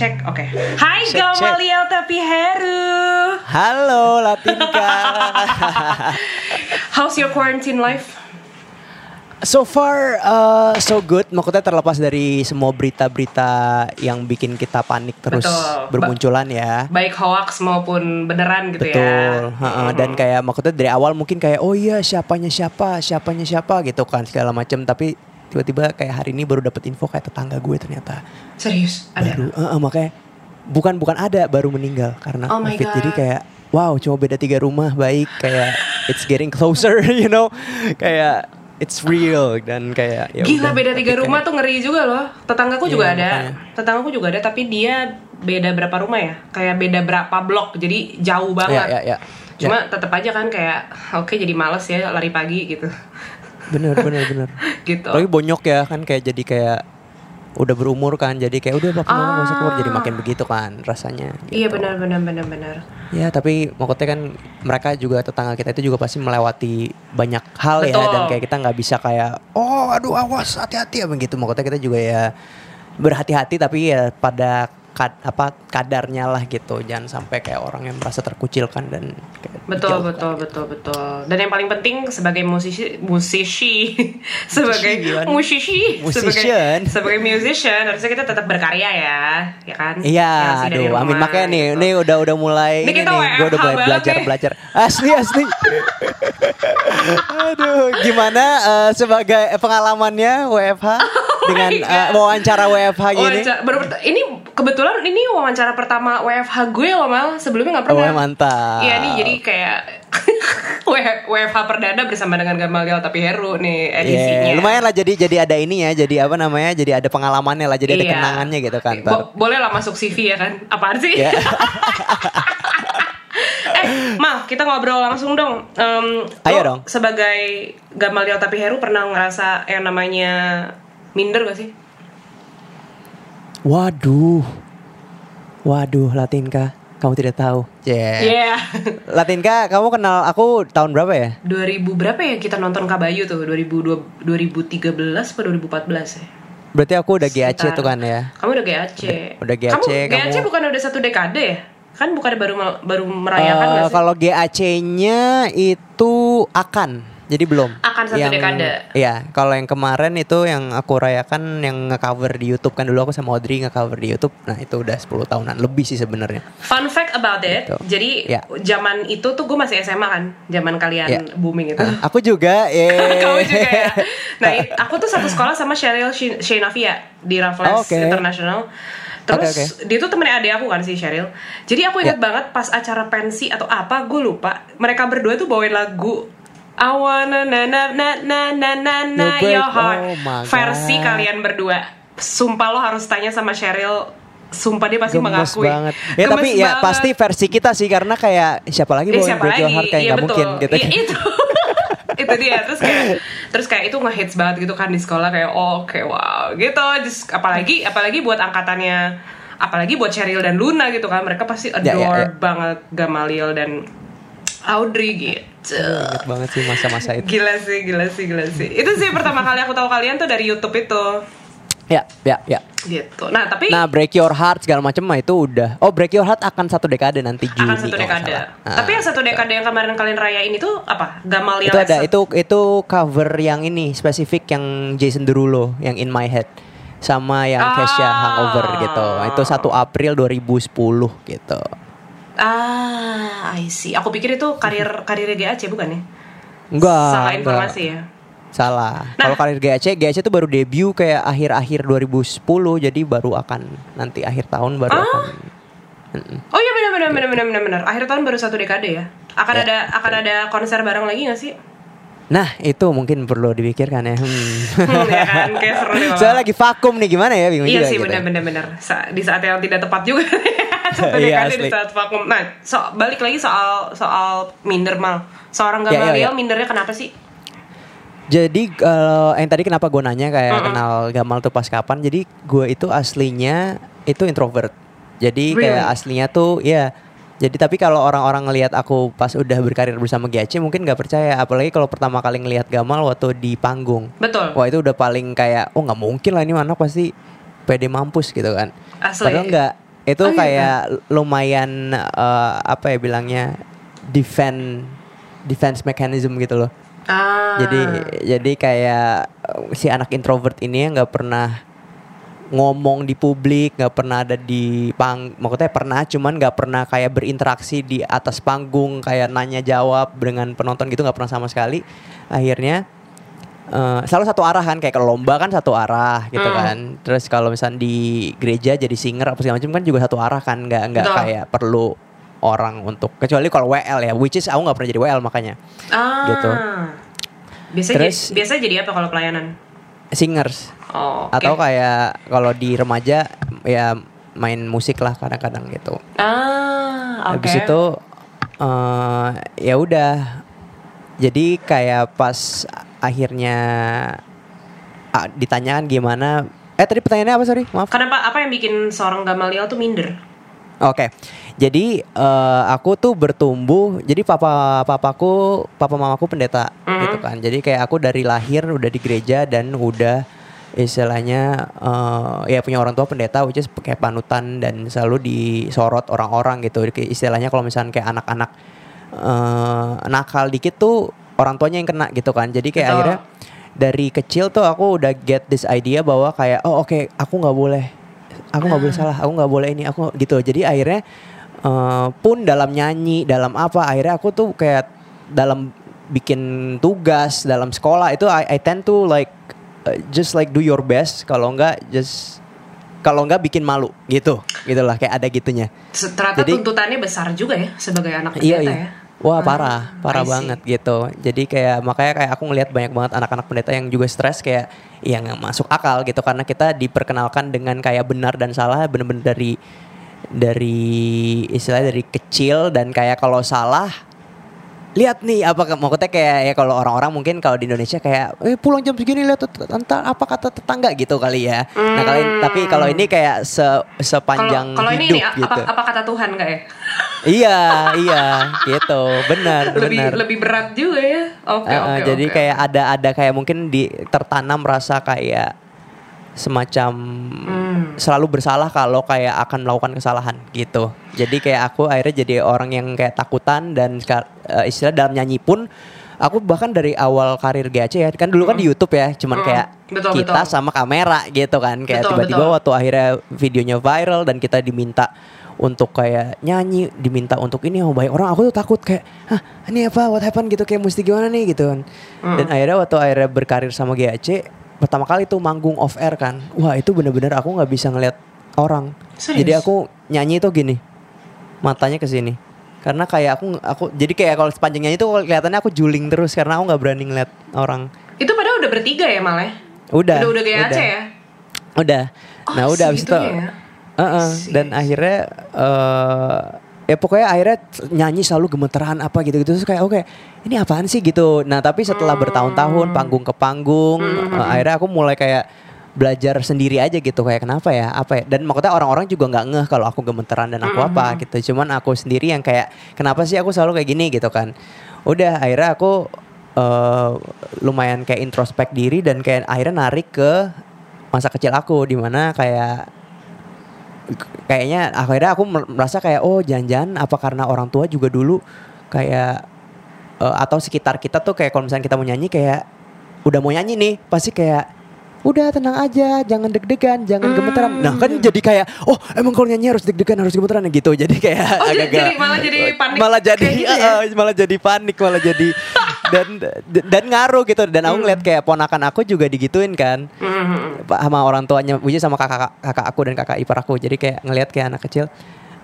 cek. Oke. Hai Cek, Gamaliel tapi Heru. Halo Latinka. How's your quarantine life? so far uh, so good. Maksudnya terlepas dari semua berita-berita yang bikin kita panik terus Betul. bermunculan ya. Baik hoax maupun beneran gitu Betul. ya. Heeh, Dan kayak maksudnya dari awal mungkin kayak oh iya siapanya siapa, siapanya siapa gitu kan segala macam. Tapi tiba-tiba kayak hari ini baru dapat info kayak tetangga gue ternyata Serius ada. baru Heeh, makanya bukan bukan ada baru meninggal karena Oh covid. Jadi God. kayak wow cuma beda tiga rumah baik kayak it's getting closer you know kayak it's real dan kayak ya Gila udah, beda tiga rumah kayak- tuh ngeri juga loh. Tetanggaku Iya, juga ada. makanya. Tetanggaku juga ada tapi dia beda berapa rumah ya? Kayak beda berapa blok. Jadi jauh banget. ya ya ya Cuma tetap aja kan kayak oke jadi males ya lari pagi gitu. Bener bener bener gitu. Apalagi bonyok ya kan kayak jadi kayak udah berumur kan jadi kayak udah mana gak usah keluar jadi makin begitu kan rasanya Iya gitu. benar benar benar benar. ya tapi maksudnya kan mereka juga tetangga kita itu juga pasti melewati banyak hal ya Betul. dan kayak kita nggak bisa kayak oh aduh awas hati-hati ya begitu maksudnya kita juga ya berhati-hati tapi ya pada kad- apa kadarnya lah gitu jangan sampai kayak orang yang merasa terkucilkan dan kayak Betul dijauhkan. betul betul betul. Dan yang paling penting sebagai musisi musisi sebagai musisi sebagai sebagai musician harusnya kita tetap berkarya ya, ya kan? Iya, aduh, amin makanya nih, gitu. ini udah udah mulai Ini ini, nih, gue udah mulai belajar nih. belajar. Asli asli. aduh, gimana eh, sebagai pengalamannya WFH dengan Oh eh, wawancara WFH gini? Wawancara- baru ini kebetulan ini wawancara pertama WFH gue loh mal sebelumnya nggak Oh, pernah. mantap. Iya nih jadi kayak WFH perdana bersama dengan Gamaliel tapi Heru nih edisinya. Iya, lumayan lah jadi jadi ada ini ya, jadi apa namanya? Jadi ada pengalamannya lah, jadi ada Iya. kenangannya gitu kan. Bo- boleh lah masuk CV ya kan? Apaan sih? Ya. eh, Mal, kita ngobrol langsung dong. Em, Ayo dong. Sebagai Gamaliel tapi Heru pernah ngerasa yang namanya minder gak sih? Waduh. Waduh, Latinka. Kamu tidak tahu. Yeah. Iya. Latinka, kamu kenal aku tahun berapa ya? 2000 berapa ya kita nonton Kabayu tuh? 2002, 2013 atau 2014 ya? Berarti aku udah GAC tuh kan ya. Kamu udah GAC. Udah- udah GAC, Kamu GAC kamu- bukan udah satu dekade ya? Kan bukan baru baru merayakan sih? kalau GAC-nya itu akan. Jadi belum. Akan satu dekade. Iya, kalau yang kemarin itu yang aku rayakan yang nge-cover di YouTube kan dulu aku sama Audrey nge-cover di YouTube. Nah, itu udah 10 tahunan lebih sih sebenarnya. Fun fact about it, Gitu. jadi Ya. zaman itu tuh gue masih SMA kan, zaman kalian Ya. booming itu. Ah, aku juga, eh. Kamu juga ya. Nah, it- aku tuh satu sekolah sama Cheryl Shenavia di Raffles Oh, oke. International. Terus Oke, dia tuh temennya adik aku kan si Cheryl. Jadi aku ingat Ya. banget pas acara pensi atau apa, gue lupa. Mereka berdua tuh bawain lagu I wanna na na na na na na na your heart oh versi kalian berdua. Sumpah lo harus tanya sama Cheryl. Sumpah dia pasti Gemes mengakui. banget. Ya Gemes tapi ya banget. pasti versi kita sih karena kayak siapa lagi Eh, siapa lagi? Heart kayak nggak betul. mungkin gitu. Iya, itu. itu dia terus kayak terus kayak itu ngehits banget gitu kan di sekolah kayak oh kayak wow gitu Just, apalagi apalagi buat angkatannya apalagi buat Cheryl dan Luna gitu kan mereka pasti adore Ya, ya, ya. banget Gamaliel dan Audrey gitu Ingat banget sih masa-masa itu. gila sih gila sih gila sih itu sih pertama kali aku tahu kalian tuh dari YouTube itu Ya, ya, ya. gitu nah tapi Nah, Break Your Heart segala macam mah itu udah. Oh, Break Your Heart akan satu dekade nanti Juni. akan satu dekade. Nah, tapi yang satu dekade yang kemarin kalian rayain itu apa Gamaliel itu ada itu itu cover yang ini spesifik yang Jason Derulo yang In My Head sama yang Kesha Ah. Hangover gitu. Itu 1 April 2010 gitu. Ah, I see. Aku pikir itu karir karir GAC bukan ya? Enggak. Salah enggak. informasi ya. Salah. Nah. Kalau karir GAC, GAC itu baru debut kayak akhir-akhir 2010 jadi baru akan nanti akhir tahun baru Ah. akan. Oh iya benar benar benar benar benar benar. Akhir tahun baru satu dekade ya. Akan Ya, ada akan ada konser bareng lagi gak sih? Nah, itu mungkin perlu dipikirkan ya. Hmm. Hmm, ya kan kayak seru. Saya lagi vakum nih gimana ya bingung Iya juga sih gitu. benar benar benar. Sa- Di saat yang tidak tepat juga. Iya, dekade di asli. saat vakum. Nah, so, balik lagi soal soal minder mal. Seorang Ya, ya, Gamaliel ya. mindernya kenapa sih? Jadi kalau yang tadi kenapa gue nanya kayak Mm-mm. kenal Gamal tuh pas kapan? Jadi gue itu aslinya itu introvert. Jadi Really? kayak aslinya tuh ya. Jadi tapi kalau orang-orang ngelihat aku pas udah berkarir bersama GAC mungkin nggak percaya. Apalagi kalau pertama kali ngelihat Gamal waktu di panggung. Betul. Wah itu udah paling kayak oh nggak mungkin lah ini anak pasti pede mampus gitu kan. Asli. Padahal nggak itu Oh, iya, kayak lumayan eh, apa ya bilangnya defend defense mechanism gitu loh. Ah. Jadi jadi kayak eh, si anak introvert ini nggak pernah ngomong di publik, nggak pernah ada di pang, maksudnya pernah, cuman nggak pernah kayak berinteraksi di atas panggung, kayak nanya jawab dengan penonton gitu nggak pernah sama sekali. Akhirnya eh, selalu satu arah kan, kayak kalau lomba kan satu arah gitu Hmm. kan. Terus kalau misalnya di gereja jadi singer apa segala macam kan juga satu arah kan, nggak nggak Betul. kayak perlu orang untuk kecuali kalau WL ya, which is aku nggak pernah jadi WL makanya Ah. gitu. Biasa Terus- jadi, biasa jadi apa kalau pelayanan? singers. Oh, oke. atau kayak kalau di remaja ya main musik lah kadang-kadang gitu. Ah, oke. Habis itu eh ya udah. Jadi kayak pas akhirnya ah, ditanyakan gimana Eh tadi pertanyaannya apa sorry? Maaf. Kenapa apa yang bikin seorang Gamaliel tuh minder? Oke. Jadi eh, aku tuh bertumbuh. Jadi papa papaku, papa mamaku pendeta Mhm. gitu kan. Jadi kayak aku dari lahir udah di gereja dan udah istilahnya eh, ya punya orang tua pendeta which is kayak panutan dan selalu disorot orang-orang gitu. Istilahnya kalau misalnya kayak anak-anak eh, nakal dikit tuh orang tuanya yang kena gitu kan. Jadi kayak Betul. akhirnya dari kecil tuh aku udah get this idea bahwa kayak oh oke aku nggak boleh aku nggak boleh salah aku nggak boleh ini aku gitu jadi akhirnya eh, pun dalam nyanyi dalam apa akhirnya aku tuh kayak dalam bikin tugas dalam sekolah itu I, I tend to like uh, just like do your best kalau enggak just kalau enggak bikin malu gitu gitulah kayak ada gitunya Ternyata Jadi- tuntutannya besar juga ya sebagai anak pendeta iya ya. Wah Ah, parah parah banget gitu. Jadi kayak makanya kayak aku ngelihat banyak banget anak-anak pendeta yang juga stres kayak yang masuk akal gitu. Karena kita diperkenalkan dengan kayak benar dan salah bener-bener dari dari istilahnya dari kecil. Dan kayak kalau salah lihat nih apa maksudnya kayak ya kalau orang-orang mungkin kalau di Indonesia kayak eh pulang jam segini lihat entar apa kata tetangga gitu kali ya. Nah kalau Hmm. tapi kalau ini kayak se sepanjang kalau ini hidup apa, gitu. apa kata Tuhan nggak ya? iya, iya gitu. Benar, lebih benar. lebih berat juga ya. Oke Eh, oke. eh, jadi oke. kayak ada ada kayak mungkin di tertanam rasa kayak semacam Hmm. selalu bersalah kalau kayak akan melakukan kesalahan gitu. Jadi kayak aku akhirnya jadi orang yang kayak takutan dan eh, istilah dalam nyanyi pun aku bahkan dari awal karir GAC ya kan dulu kan di YouTube ya cuman Hmm, kayak betul, kita betul. sama kamera gitu kan kayak tiba-tiba waktu akhirnya videonya viral dan kita diminta untuk kayak nyanyi diminta untuk ini sama banyak orang aku tuh takut kayak hah ini apa what happened gitu kayak mesti gimana nih gitu kan Hmm. dan akhirnya waktu akhirnya berkarir sama GAC pertama kali tuh manggung off air kan wah itu bener-bener aku nggak bisa ngeliat orang Serius? jadi aku nyanyi tuh gini matanya ke sini karena kayak aku aku jadi kayak kalau sepanjang nyanyi tuh kelihatannya aku juling terus karena aku nggak berani ngeliat orang Itu padahal udah bertiga ya malah. ya? udah Udah udah GAC ya. udah nah Oh, udah abis itu segitunya ya? Heeh, I dan akhirnya eh ya pokoknya akhirnya nyanyi selalu gemeteran apa gitu gitu terus kayak oke ini apaan sih gitu. Nah tapi setelah Hmm. bertahun-tahun panggung ke panggung eh, akhirnya aku mulai kayak belajar sendiri aja gitu. Kayak kenapa ya? Apa ya? Dan maksudnya orang-orang juga nggak ngeh kalau aku gemeteran dan aku Hmm, apa gitu. Cuman aku sendiri yang kayak kenapa sih aku selalu kayak gini gitu kan. Udah akhirnya aku eh, lumayan kayak introspek diri dan kayak akhirnya narik ke masa kecil aku. Di mana kayak kayaknya akhirnya aku mer- merasa kayak oh jangan-jangan apa karena orang tua juga dulu? Kayak eh, atau sekitar kita tuh kayak kalau misalnya kita mau nyanyi kayak udah mau nyanyi nih pasti kayak udah tenang aja jangan deg-degan jangan gemeteran nah kan jadi kayak oh emang kalau nyanyi harus deg-degan harus gemeteran gitu jadi kayak Oh, agak-agak jadi malah jadi panik malah jadi gitu ya? eh, malah jadi panik malah jadi dan dan ngaruh gitu. Dan aku ngeliat kayak ponakan aku juga digituin kan. Hmm. Sama orang tuanya Puji sama kakak kakak aku dan kakak ipar aku. Jadi kayak ngelihat kayak anak kecil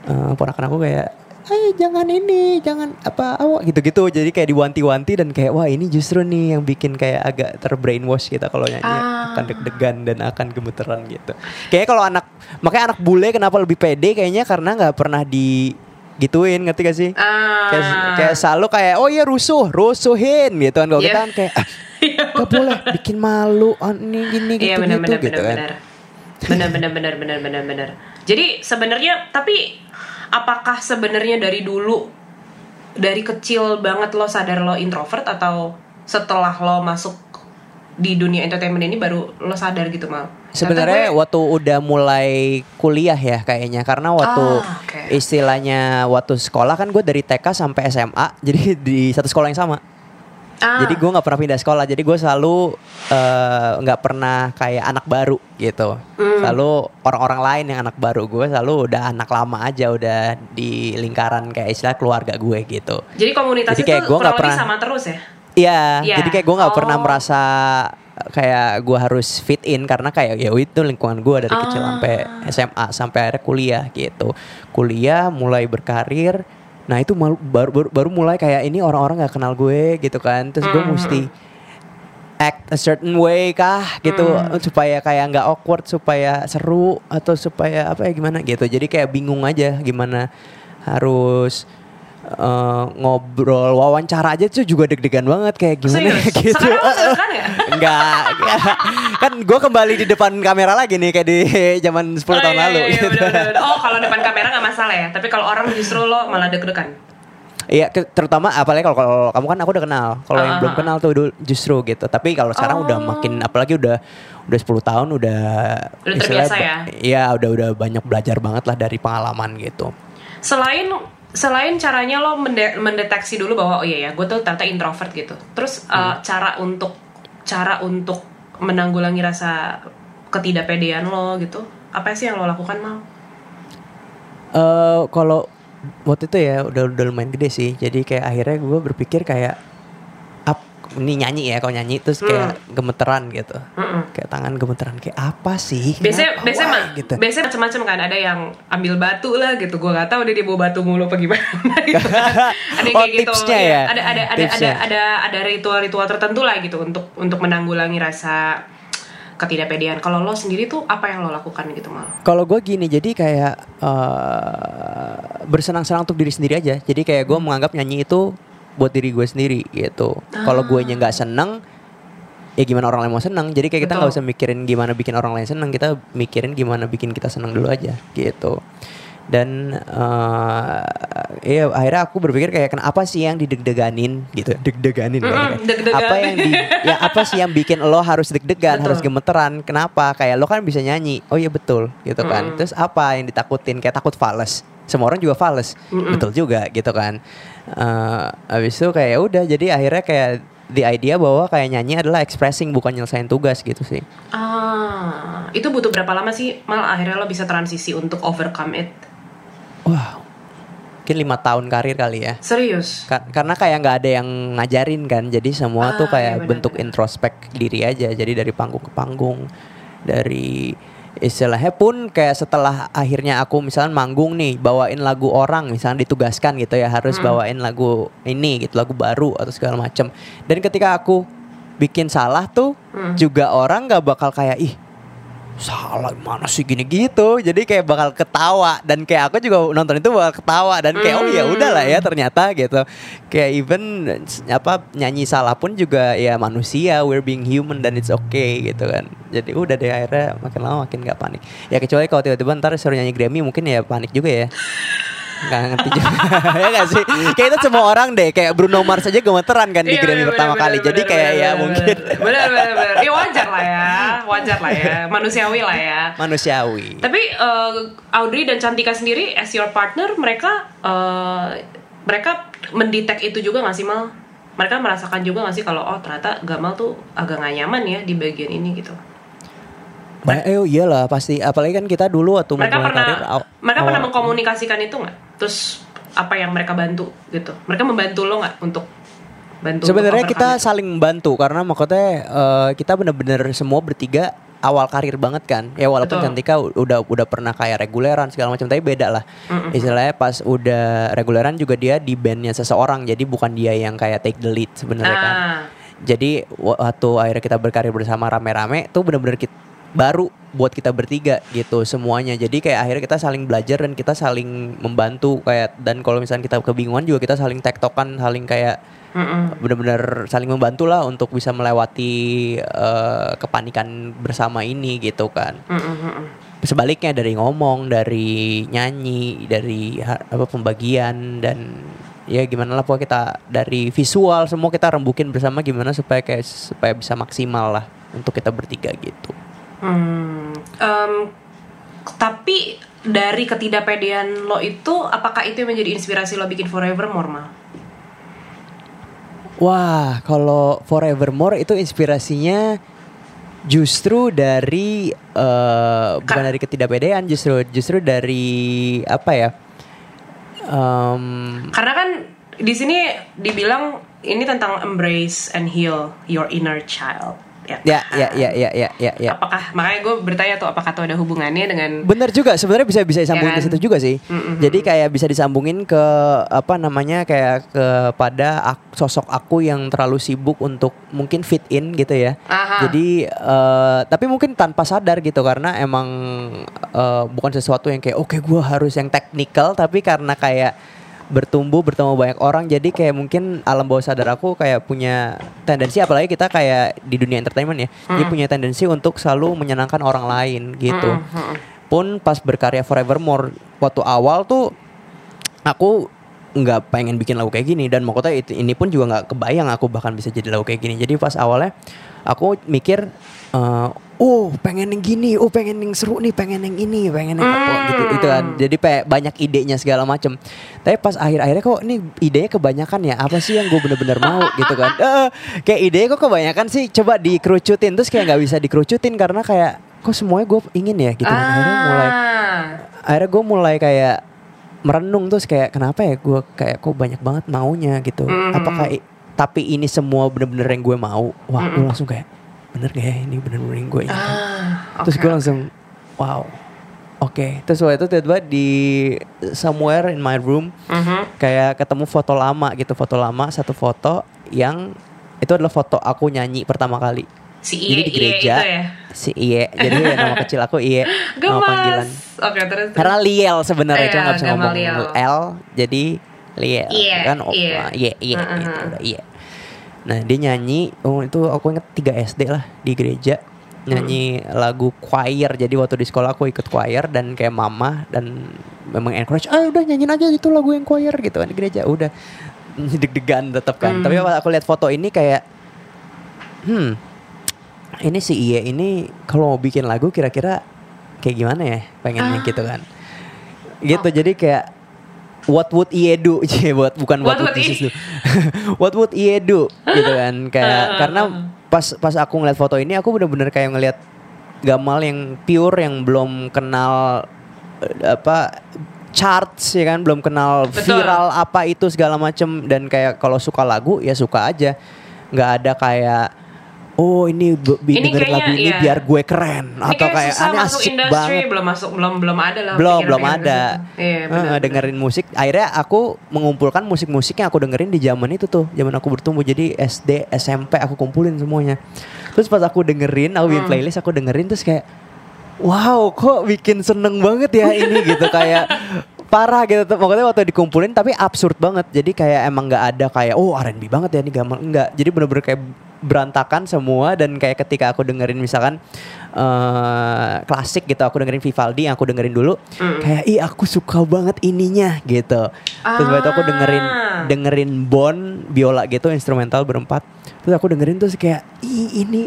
eh ponakan aku kayak eh jangan ini jangan apa awak gitu-gitu. Jadi kayak diwanti-wanti dan kayak wah ini justru nih yang bikin kayak agak terbrainwash kita kalau nyanyi. Ah. akan deg-degan dan akan gemeteran gitu. Kayaknya kalau anak makanya anak bule kenapa lebih pede kayaknya karena nggak pernah di gituin ngerti gak sih Ah. kayak, kayak selalu kayak oh iya rusuh rusuhin gitu kan kalau Iya. kita kan kayak ah, Gak boleh bikin malu ah, ini gini gitu Iya benar gitu benar gitu benar kan. Benar benar benar benar benar benar. Jadi sebenarnya tapi apakah sebenarnya dari dulu dari kecil banget lo sadar lo introvert atau setelah lo masuk di dunia entertainment ini baru lo sadar gitu mal Sebenarnya gue- waktu udah mulai kuliah ya kayaknya karena waktu Ah, oke. istilahnya waktu sekolah kan gue dari TK sampai SMA jadi di satu sekolah yang sama. Ah, Jadi gue nggak pernah pindah sekolah. Jadi gue selalu eh, nggak pernah kayak anak baru gitu. Hmm. Selalu orang-orang lain yang anak baru gue selalu udah anak lama aja udah di lingkaran kayak istilah keluarga gue gitu. jadi komunitas Jadi itu kayak gue kurang nggak pernah- sama terus ya Iya, Iya. jadi kayak gue nggak pernah Oh. merasa kayak gue harus fit in karena kayak ya itu lingkungan gue dari kecil Ah. sampai SMA sampai akhirnya kuliah gitu. Kuliah mulai berkarir. Nah itu mal- baru, baru baru mulai kayak ini orang-orang nggak kenal gue gitu kan. Terus gue Hmm. mesti act a certain way kah gitu Hmm. supaya kayak nggak awkward supaya seru atau supaya apa ya gimana gitu. Jadi kayak bingung aja gimana harus eh, ngobrol wawancara aja tuh juga deg-degan banget kayak gimana Serius? gitu. Sekarang lo deg-degan ya? Enggak, kan gue kembali di depan kamera lagi nih kayak di zaman 10 Oh, tahun iya, lalu. iya, gitu. bener, bener. Oh kalau depan kamera nggak masalah ya Tapi kalau orang justru lo malah deg-degan Iya, terutama apalagi kalau kalau kamu kan aku udah kenal. Kalau yang Ah, belum ah, kenal tuh dulu justru gitu. Tapi kalau sekarang udah Oh. makin apalagi udah udah 10 tahun udah Udah terbiasa ya? Iya, udah udah banyak belajar banget lah dari pengalaman gitu. Selain selain caranya lo mende- mendeteksi dulu bahwa oh iya ya gue tuh ternyata introvert gitu Terus uh, cara untuk Cara untuk menanggulangi rasa ketidakpedean lo gitu Apa sih yang lo lakukan mal? eh kalau waktu itu ya udah udah lumayan gede sih. Jadi kayak akhirnya gue berpikir kayak ini nyanyi ya kalau nyanyi terus kayak gemeteran gitu. Mm-mm. Kayak tangan gemeteran kayak apa sih? biasanya Kenapa? biasanya Why? ma- gitu. biasanya macam-macam kan ada yang ambil batu lah gitu gue nggak tahu dia dia bawa batu mulu apa gimana gitu ada yang Oh, kayak gitu Iya, ya? ada ada ada ada Tipsnya. ada ada ritual-ritual tertentu lah gitu untuk untuk menanggulangi rasa ketidakpedean kalau lo sendiri tuh apa yang lo lakukan gitu mal Kalau gue gini, jadi kayak eh, bersenang-senang untuk diri sendiri aja. Jadi kayak gue menganggap nyanyi itu buat diri gue sendiri gitu. Kalau gue nya nggak seneng, ya gimana orang lain mau seneng. Jadi kayak kita nggak usah mikirin gimana bikin orang lain seneng. Kita mikirin gimana bikin kita seneng dulu aja gitu. Dan eh ya akhirnya aku berpikir kayak kenapa sih yang dideg-deganin gitu, deg-deganin Mm-mm, kan. Apa yang di ya apa sih yang bikin lo harus deg-degan, Betul. harus gemeteran? Kenapa? Kayak lo kan bisa nyanyi. Oh iya betul gitu kan. Terus apa yang ditakutin? Kayak takut fals. Semua orang juga fals. Mm-mm. Betul juga gitu kan. Eh habis itu kayak ya udah jadi akhirnya kayak the idea bahwa kayak nyanyi adalah expressing bukan nyelesain tugas gitu sih. ah itu butuh berapa lama sih mal akhirnya lo bisa transisi untuk overcome it Wow. Mungkin lima tahun karir kali ya. serius Ka- karena kayak nggak ada yang ngajarin kan jadi semua tuh Ah, kayak iya benar, bentuk introspek diri aja jadi dari panggung ke panggung dari istilahnya pun kayak setelah akhirnya aku misalnya manggung nih bawain lagu orang misalnya ditugaskan gitu ya harus Hmm. bawain lagu ini gitu lagu baru atau segala macam dan ketika aku bikin salah tuh Hmm. juga orang nggak bakal kayak ih salah mana sih gini gitu? Jadi kayak bakal ketawa. Dan kayak aku juga nonton itu bakal ketawa. Dan kayak oh ya Hmm. udahlah ya ternyata gitu. Kayak even apa nyanyi salah pun juga ya manusia. We're being human dan it's okay gitu kan. Jadi udah deh akhirnya makin lama makin gak panik. Ya kecuali kalau tiba-tiba ntar suruh nyanyi Grammy mungkin ya panik juga ya Gak ngerti juga. Ya gak sih? Kayak itu semua orang deh. Kayak Bruno Mars aja gemeteran kan Di Iya, Grammy bener, pertama bener, kali. bener, Jadi bener, kayak bener, ya bener, mungkin. bener bener bener ya wajar lah ya. Wajar lah ya. Manusiawi lah ya. Manusiawi. Tapi eh, Audrey dan Cantika sendiri as your partner mereka eh, mereka mendetek itu juga gak sih mal? Mereka merasakan juga gak sih kalau oh ternyata Gamal tuh agak gak nyaman ya di bagian ini gitu Eh oh iyalah pasti apalagi kan kita dulu waktu mereka pernah karir mereka awal- pernah mengkomunikasikan itu nggak terus apa yang mereka bantu gitu mereka membantu lo nggak untuk bantu Sebenarnya kita overcome saling membantu karena maksudnya eh, kita bener-bener semua bertiga awal karir banget kan. Ya walaupun Betul. Cantika udah udah pernah kayak reguleran segala macam tapi beda lah. Mm-mm. Istilahnya pas udah reguleran juga dia di bandnya seseorang jadi bukan dia yang kayak take the lead itu. sebenarnya kan. ah Jadi wa- waktu akhirnya kita berkarir bersama rame-rame tuh bener-bener kit- baru buat kita bertiga gitu semuanya. Jadi kayak akhirnya kita saling belajar dan kita saling membantu kayak dan kalau misalnya kita kebingungan juga kita saling tektokan, saling kayak Mm-mm. benar-benar saling membantu lah untuk bisa melewati eh, kepanikan bersama ini gitu kan Mm-mm, sebaliknya dari ngomong dari nyanyi dari apa pembagian dan ya gimana lah pokoknya kita dari visual semua kita rembukin bersama gimana supaya kayak supaya bisa maksimal lah untuk kita bertiga gitu Hmm, em, tapi dari ketidakpedean lo itu, apakah itu yang menjadi inspirasi lo bikin Forevermore, Mal? Wah, kalau Forevermore itu inspirasinya justru dari eh, bukan Ka- dari ketidakpedean justru justru dari apa ya? Em, Karena kan di sini dibilang ini tentang embrace and heal your inner child. Ya, ya, ya, ya, ya, ya, ya, ya. Apakah makanya gue bertanya tuh apakah tuh ada hubungannya dengan Bener juga sebenarnya bisa bisa disambungin Ya ke kan? situ juga sih. Mm-mm. Jadi kayak bisa disambungin ke apa namanya kayak kepada ak- sosok aku yang terlalu sibuk untuk mungkin fit in gitu ya. Aha. Jadi eh, tapi mungkin tanpa sadar gitu karena emang eh, bukan sesuatu yang kayak oke gua harus yang teknikal tapi karena kayak bertumbuh bertemu banyak orang jadi kayak mungkin alam bawah sadar aku kayak punya tendensi apalagi kita kayak di dunia entertainment ya dia Hmm. punya tendensi untuk selalu menyenangkan orang lain gitu mm-mm. pun pas berkarya Forevermore waktu awal tuh aku nggak pengen bikin lagu kayak gini. Dan makanya itu ini pun juga nggak kebayang aku bahkan bisa jadi lagu kayak gini. Jadi pas awalnya aku mikir eh, oh pengen yang gini oh pengen yang seru nih pengen yang ini pengen yang apa Hmm. gitu itu kan. Jadi kayak banyak idenya segala macem. Tapi pas akhir-akhirnya kok ini idenya kebanyakan ya apa sih yang gue bener-bener mau? Gitu kan. Eh, kayak idenya kok kebanyakan sih coba dikerucutin. Terus kayak nggak bisa dikerucutin karena kayak kok semuanya gue ingin ya? Gitu kan. Akhirnya mulai Ah. akhirnya gue mulai kayak merenung terus kayak kenapa ya gue kayak kok banyak banget maunya? gitu. Mhm. apakah tapi ini semua bener-bener yang gue mau? Wah gue langsung kayak bener gak ya ini bener-bener yang gue inginkan. Ah, terus oke, gue langsung wow. Oke terus waktu itu tiba-tiba di somewhere in my room Mhm. kayak ketemu foto lama gitu foto lama satu foto yang itu adalah foto aku nyanyi pertama kali si jadi Iye, di Iye gereja itu ya. si Iye jadi nama kecil aku Iye nama panggilan Gemas. Oke, terus. terus. karena Liel sebenarnya Iya, cuma nggak bisa ngomong Gamaliel. L jadi Liel Iya, kan oh, iya. iya iya Heeh, gitu, udah iya. Nah dia nyanyi oh itu aku inget 3 SD lah di gereja nyanyi lagu choir jadi waktu di sekolah aku ikut choir dan kayak mama dan memang encourage ah udah nyanyiin aja itu lagu yang choir gitu kan di gereja udah deg-degan tetap kan Hmm. tapi aku lihat foto ini kayak hmm ini si Iye ini kalau mau bikin lagu kira-kira kayak gimana ya pengennya Ah. gitu kan? Gitu jadi kayak what would Iye do? Buat bukan what, What would do. What would Iye do? Gitu kan kayak Ah, karena pas pas aku ngeliat foto ini aku bener-bener kayak ngeliat Gamal yang pure yang belum kenal eh, apa charts ya kan? Belum kenal Betul. viral apa itu segala macem. Dan kayak kalau suka lagu ya suka aja. Nggak ada kayak oh ini Ini dengerin lagu ini iya. biar gue keren. Ini atau kayak aneh masuk asik industri banget. belum masuk belum belum ada lah belum belum ada. ke situ. Iya, Eh, benar, dengerin musik. Akhirnya aku mengumpulkan musik-musik yang aku dengerin di zaman itu tuh zaman aku bertumbuh. Jadi SD SMP aku kumpulin semuanya. Terus pas aku dengerin aku bikin Hmm. playlist aku dengerin terus kayak wow kok bikin seneng banget ya ini gitu. Kayak parah gitu. Tuh pokoknya waktu dikumpulin tapi absurd banget. Jadi kayak emang nggak ada kayak oh R&B banget ya ini gamal enggak jadi bener-bener kayak berantakan semua dan kayak ketika aku dengerin misalkan eh klasik gitu aku dengerin Vivaldi yang aku dengerin dulu Hmm. kayak ih aku suka banget ininya gitu terus waktu aku dengerin Ah. dengerin Bon biola gitu instrumental berempat terus aku dengerin terus kayak ih ini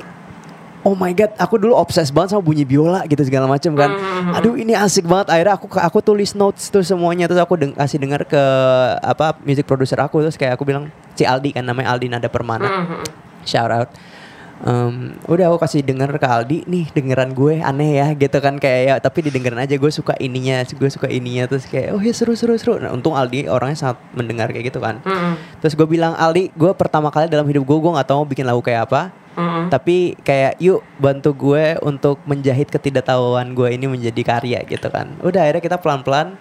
Oh my god, aku dulu obses banget sama bunyi biola gitu segala macam kan. Hmm. Aduh ini asik banget. Akhirnya aku aku tulis notes tuh semuanya terus aku deng kasih dengar ke apa music producer aku terus kayak aku bilang si Aldi kan namanya Aldi Nada Permana. Mhm. Shout out. Em, udah aku kasih denger ke Aldi nih dengeran gue aneh ya gitu kan kayak ya tapi didengerin aja gue suka ininya gue suka ininya terus kayak oh ya seru seru seru nah untung Aldi orangnya sangat mendengar kayak gitu kan Mhm. terus gue bilang Aldi gue pertama kali dalam hidup gue gue nggak tahu mau bikin lagu kayak apa Mhm. tapi kayak yuk bantu gue untuk menjahit ketidaktahuan gue ini menjadi karya gitu kan udah akhirnya kita pelan pelan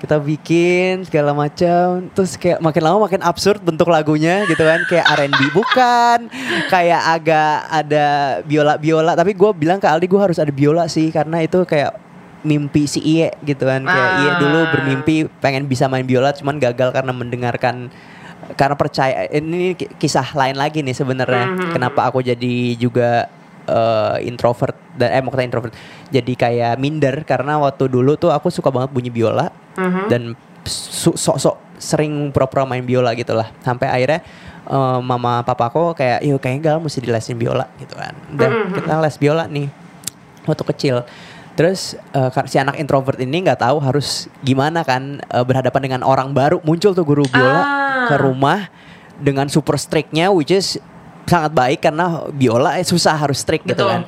kita bikin segala macam. Terus kayak makin lama makin absurd bentuk lagunya gitu kan. Kayak R&B bukan. Kayak agak ada biola biola tapi gue bilang ke Aldi gue harus ada biola sih. Karena itu kayak mimpi si Iye gitu kan. Kayak Ah. Iye dulu bermimpi pengen bisa main biola cuman gagal karena mendengarkan karena percaya ini ki- kisah lain lagi nih sebenarnya. Mhm. kenapa aku jadi juga eh, introvert dan eh mau kata introvert. Jadi kayak minder karena waktu dulu tuh aku suka banget bunyi biola Mhm. dan sok-sok sering pura-pura main biola gitu lah sampai akhirnya eh, mama papa aku kayak yuk kayaknya gal mesti dilesin biola gitu kan dan Mhm. kita les biola nih waktu kecil terus kar- si anak introvert ini nggak tahu harus gimana kan eh, berhadapan dengan orang baru muncul tuh guru biola Ah. ke rumah dengan super strictnya which is sangat baik karena biola eh, susah harus strict gitu Betul. kan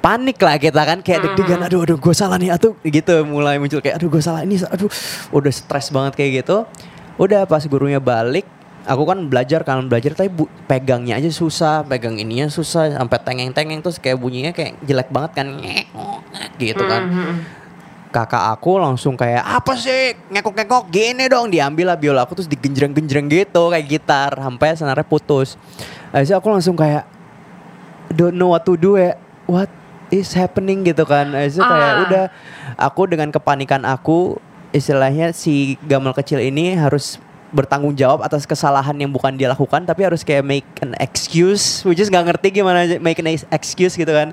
panik lah kita kan kayak deg-degan aduh aduh gue salah nih. Atau gitu mulai muncul kayak aduh gue salah ini aduh udah stres banget kayak gitu. Udah pas gurunya balik aku kan belajar kan belajar tapi bu- pegangnya aja susah pegang ininya susah sampai tengeng-tengeng terus kayak bunyinya kayak jelek banget kan gitu kan. Kakak aku langsung kayak apa sih? Ngekok-ngekok gini dong diambil lah biola aku terus digenjreng-genjreng gitu kayak gitar sampai senarnya putus. Itu aku langsung kayak don't know what to do ya what is happening gitu kan. Itu kayak Ah. udah aku dengan kepanikan aku istilahnya si gamal kecil ini harus bertanggung jawab atas kesalahan yang bukan dia lakukan tapi harus kayak make an excuse which is nggak ngerti gimana make an excuse gitu kan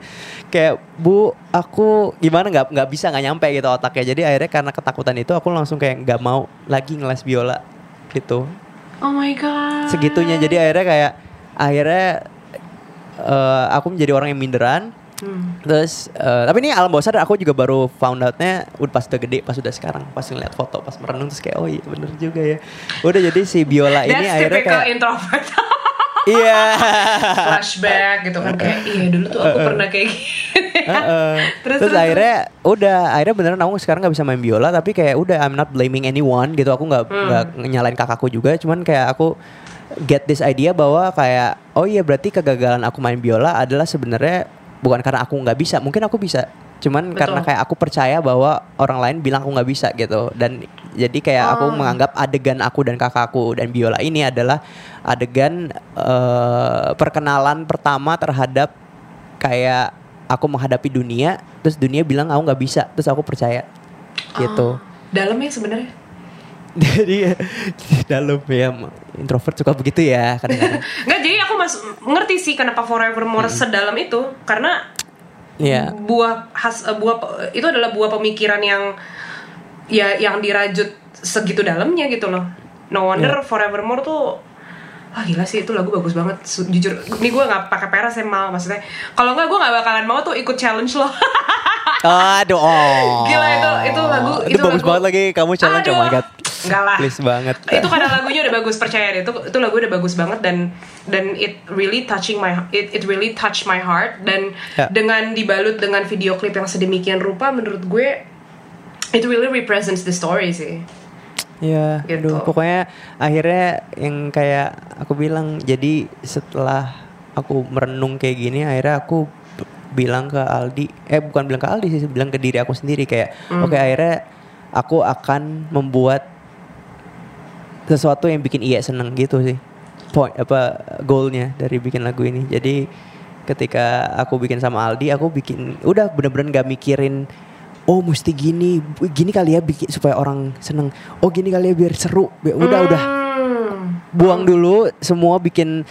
kayak bu aku gimana nggak nggak bisa nggak nyampe gitu otaknya jadi akhirnya karena ketakutan itu aku langsung kayak nggak mau lagi ngeles biola gitu Oh my god. segitunya jadi akhirnya kayak akhirnya eh, aku menjadi orang yang minderan Hmm. Terus eh, tapi ini alam bawah sadar aku juga baru found outnya udah pas udah gede pas udah sekarang pas ngeliat foto pas merenung terus kayak oh iya bener juga ya udah jadi si biola ini That's akhirnya kayak introvert. iya Flashback gitu kan kayak iya dulu tuh aku pernah kayak gini. Terus, terus, terus, akhirnya udah akhirnya beneran aku sekarang nggak bisa main biola tapi kayak udah I'm not blaming anyone gitu aku nggak Hmm. nggak nyalain kakakku juga cuman kayak aku get this idea bahwa kayak oh iya berarti kegagalan aku main biola adalah sebenarnya bukan karena aku nggak bisa mungkin aku bisa cuman Betul. karena kayak aku percaya bahwa orang lain bilang aku nggak bisa gitu dan jadi kayak aku Oh. menganggap adegan aku dan kakakku dan biola ini adalah adegan eh, perkenalan pertama terhadap kayak aku menghadapi dunia terus dunia bilang aku nggak bisa terus aku percaya gitu Dalam ya sebenarnya. jadi di dalam ya introvert suka begitu ya kadang-kadang. Nggak jadi aku mas ngerti sih kenapa Forevermore sedalam itu karena Iya. buah khas eh, buah itu adalah buah pemikiran yang ya yang dirajut segitu dalamnya gitu loh. No wonder Forevermore tuh Wah gila sih itu lagu bagus banget. Jujur ini gue nggak pakai peras ya mal maksudnya. Kalau nggak gue nggak bakalan mau tuh ikut challenge lo aduh oh. Gila, itu- itu lagu- itu, itu bagus lagu- banget lagi kamu challenge oh my Aduh. god Enggak lah. please banget itu karena lagunya udah bagus percaya deh itu itu lagu udah bagus banget dan dan it really touching my it, it really touch my heart dan Ya. dengan dibalut dengan video klip yang sedemikian rupa menurut gue it really represents the story sih Ya, Gitu. aduh, pokoknya akhirnya yang kayak aku bilang, jadi setelah aku merenung kayak gini, akhirnya aku bilang ke Aldi, eh bukan bilang ke Aldi sih, bilang ke diri aku sendiri kayak, oke akhirnya aku akan membuat sesuatu yang bikin Iya seneng gitu sih, point apa goalnya dari bikin lagu ini. Jadi ketika aku bikin sama Aldi, aku bikin, udah bener-bener gak mikirin oh mesti gini gini kali ya bikin supaya orang seneng. Oh gini kali ya biar seru. Bi- udah udah. Hmm. buang dulu semua bikin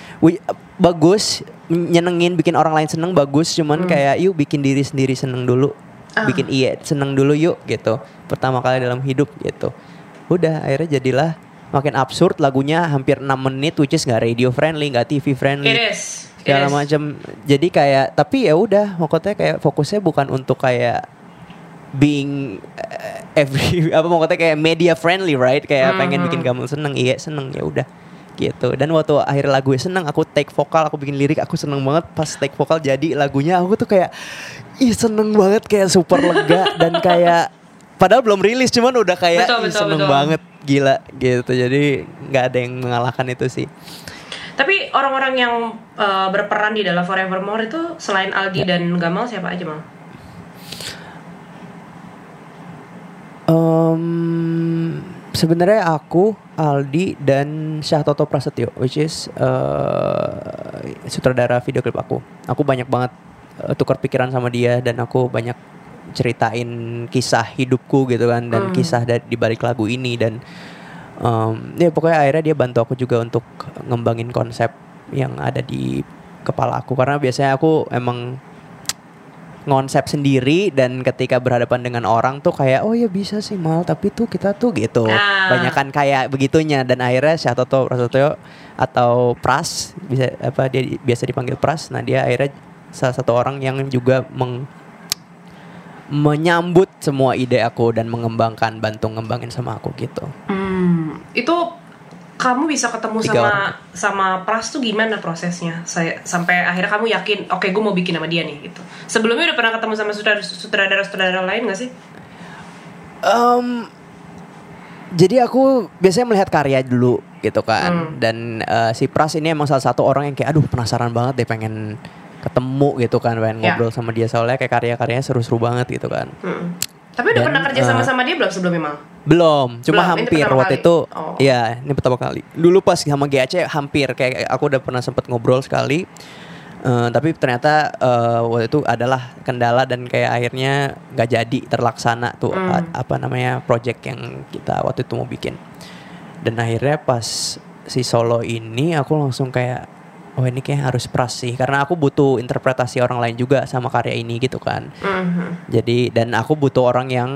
bagus nyenengin bikin orang lain seneng bagus. Cuman kayak yuk bikin diri sendiri seneng dulu. Bikin iya seneng dulu yuk gitu. Pertama kali dalam hidup gitu. Udah akhirnya jadilah makin absurd lagunya hampir 6 menit which is nggak radio friendly nggak TV friendly. It is. Segala macam jadi kayak tapi ya udah pokoknya kayak fokusnya bukan untuk kayak being uh, every apa pokoknya kayak media friendly right? Kayak pengen bikin kamu seneng iya seneng ya udah gitu. Dan waktu akhir lagu seneng aku take vokal aku bikin lirik aku seneng banget. Pas take vokal jadi lagunya aku tuh kayak ih seneng banget kayak super lega. Dan kayak padahal belum rilis cuman udah kayak Betul, betul, seneng betul. banget gila gitu jadi nggak ada yang mengalahkan itu sih tapi orang-orang yang uh, berperan di dalam Forevermore itu selain Aldi Ya. dan Gamal siapa aja mal Um, sebenarnya aku Aldi dan Syahtoto Prasetyo which is uh, sutradara video klip aku. Aku banyak banget uh, tukar pikiran sama dia dan aku banyak ceritain kisah hidupku gitu kan dan kisah dari di balik lagu ini dan Em, ya pokoknya akhirnya dia bantu aku juga untuk ngembangin konsep yang ada di kepala aku. Karena biasanya aku emang ngonsep sendiri dan ketika berhadapan dengan orang tuh kayak oh ya bisa sih mal tapi tuh kita tuh gitu. Ah. banyak kan kayak begitunya dan akhirnya Syatoto Prasetyo atau Pras bisa apa dia di- biasa dipanggil Pras. Nah dia akhirnya salah satu orang yang juga meng menyambut semua ide aku dan mengembangkan bantu ngembangin sama aku gitu Hmm, itu kamu bisa ketemu Tiga sama orang. sama Pras tuh gimana prosesnya? Saya sampai akhirnya kamu yakin, oke gue mau bikin sama dia nih gitu. Sebelumnya udah pernah ketemu sama sutradara sutradara lain gak sih? Em, jadi aku biasanya melihat karya dulu gitu kan Hmm. dan eh, si Pras ini emang salah satu orang yang kayak aduh penasaran banget deh pengen ketemu gitu kan pengen Ya. ngobrol sama dia soalnya kayak karya-karyanya seru-seru banget gitu kan Hmm. Tapi udah Dan, pernah kerja eh, sama sama dia belum sebelumnya mal? belum cuma Belum, hampir waktu kali. itu Oh. ya ini pertama kali dulu pas sama GAC hampir kayak aku udah pernah sempet ngobrol sekali Eh, tapi ternyata eh, waktu itu adalah kendala dan kayak akhirnya nggak jadi terlaksana tuh a- apa namanya project yang kita waktu itu mau bikin dan akhirnya pas si solo ini aku langsung kayak oh ini kayak harus pras sih karena aku butuh interpretasi orang lain juga sama karya ini gitu kan Mhm. jadi dan aku butuh orang yang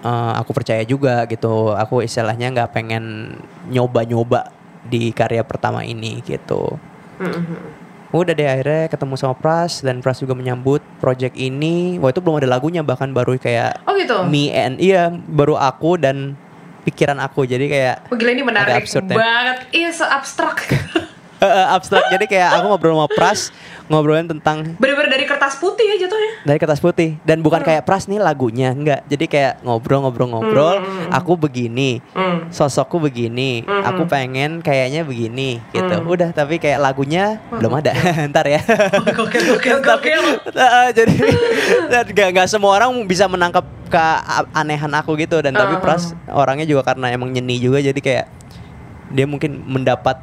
eh, aku percaya juga gitu aku istilahnya nggak pengen nyoba-nyoba di karya pertama ini gitu Mhm. udah deh akhirnya ketemu sama Pras dan Pras juga menyambut project ini waktu itu belum ada lagunya bahkan baru kayak Oh gitu. me and iya baru aku dan pikiran aku jadi kayak Oh gila ini menarik absurd banget. Iya so abstrak. abstrak. Jadi kayak aku ngobrol sama Pras ngobrolin tentang Bener-bener dari kertas putih ya jatuhnya. dari kertas putih. Dan bukan kayak Pras nih lagunya. Enggak. Jadi kayak ngobrol-ngobrol-ngobrol aku begini. Hmm. sosokku begini. Aku pengen kayaknya begini gitu. Udah tapi kayak lagunya belum ada. Ntar ya. Gokil. Nah, jadi dan gak, gak semua orang bisa menangkap keanehan aku gitu. Dan tapi. Pras orangnya juga karena emang nyeni juga jadi kayak dia mungkin mendapat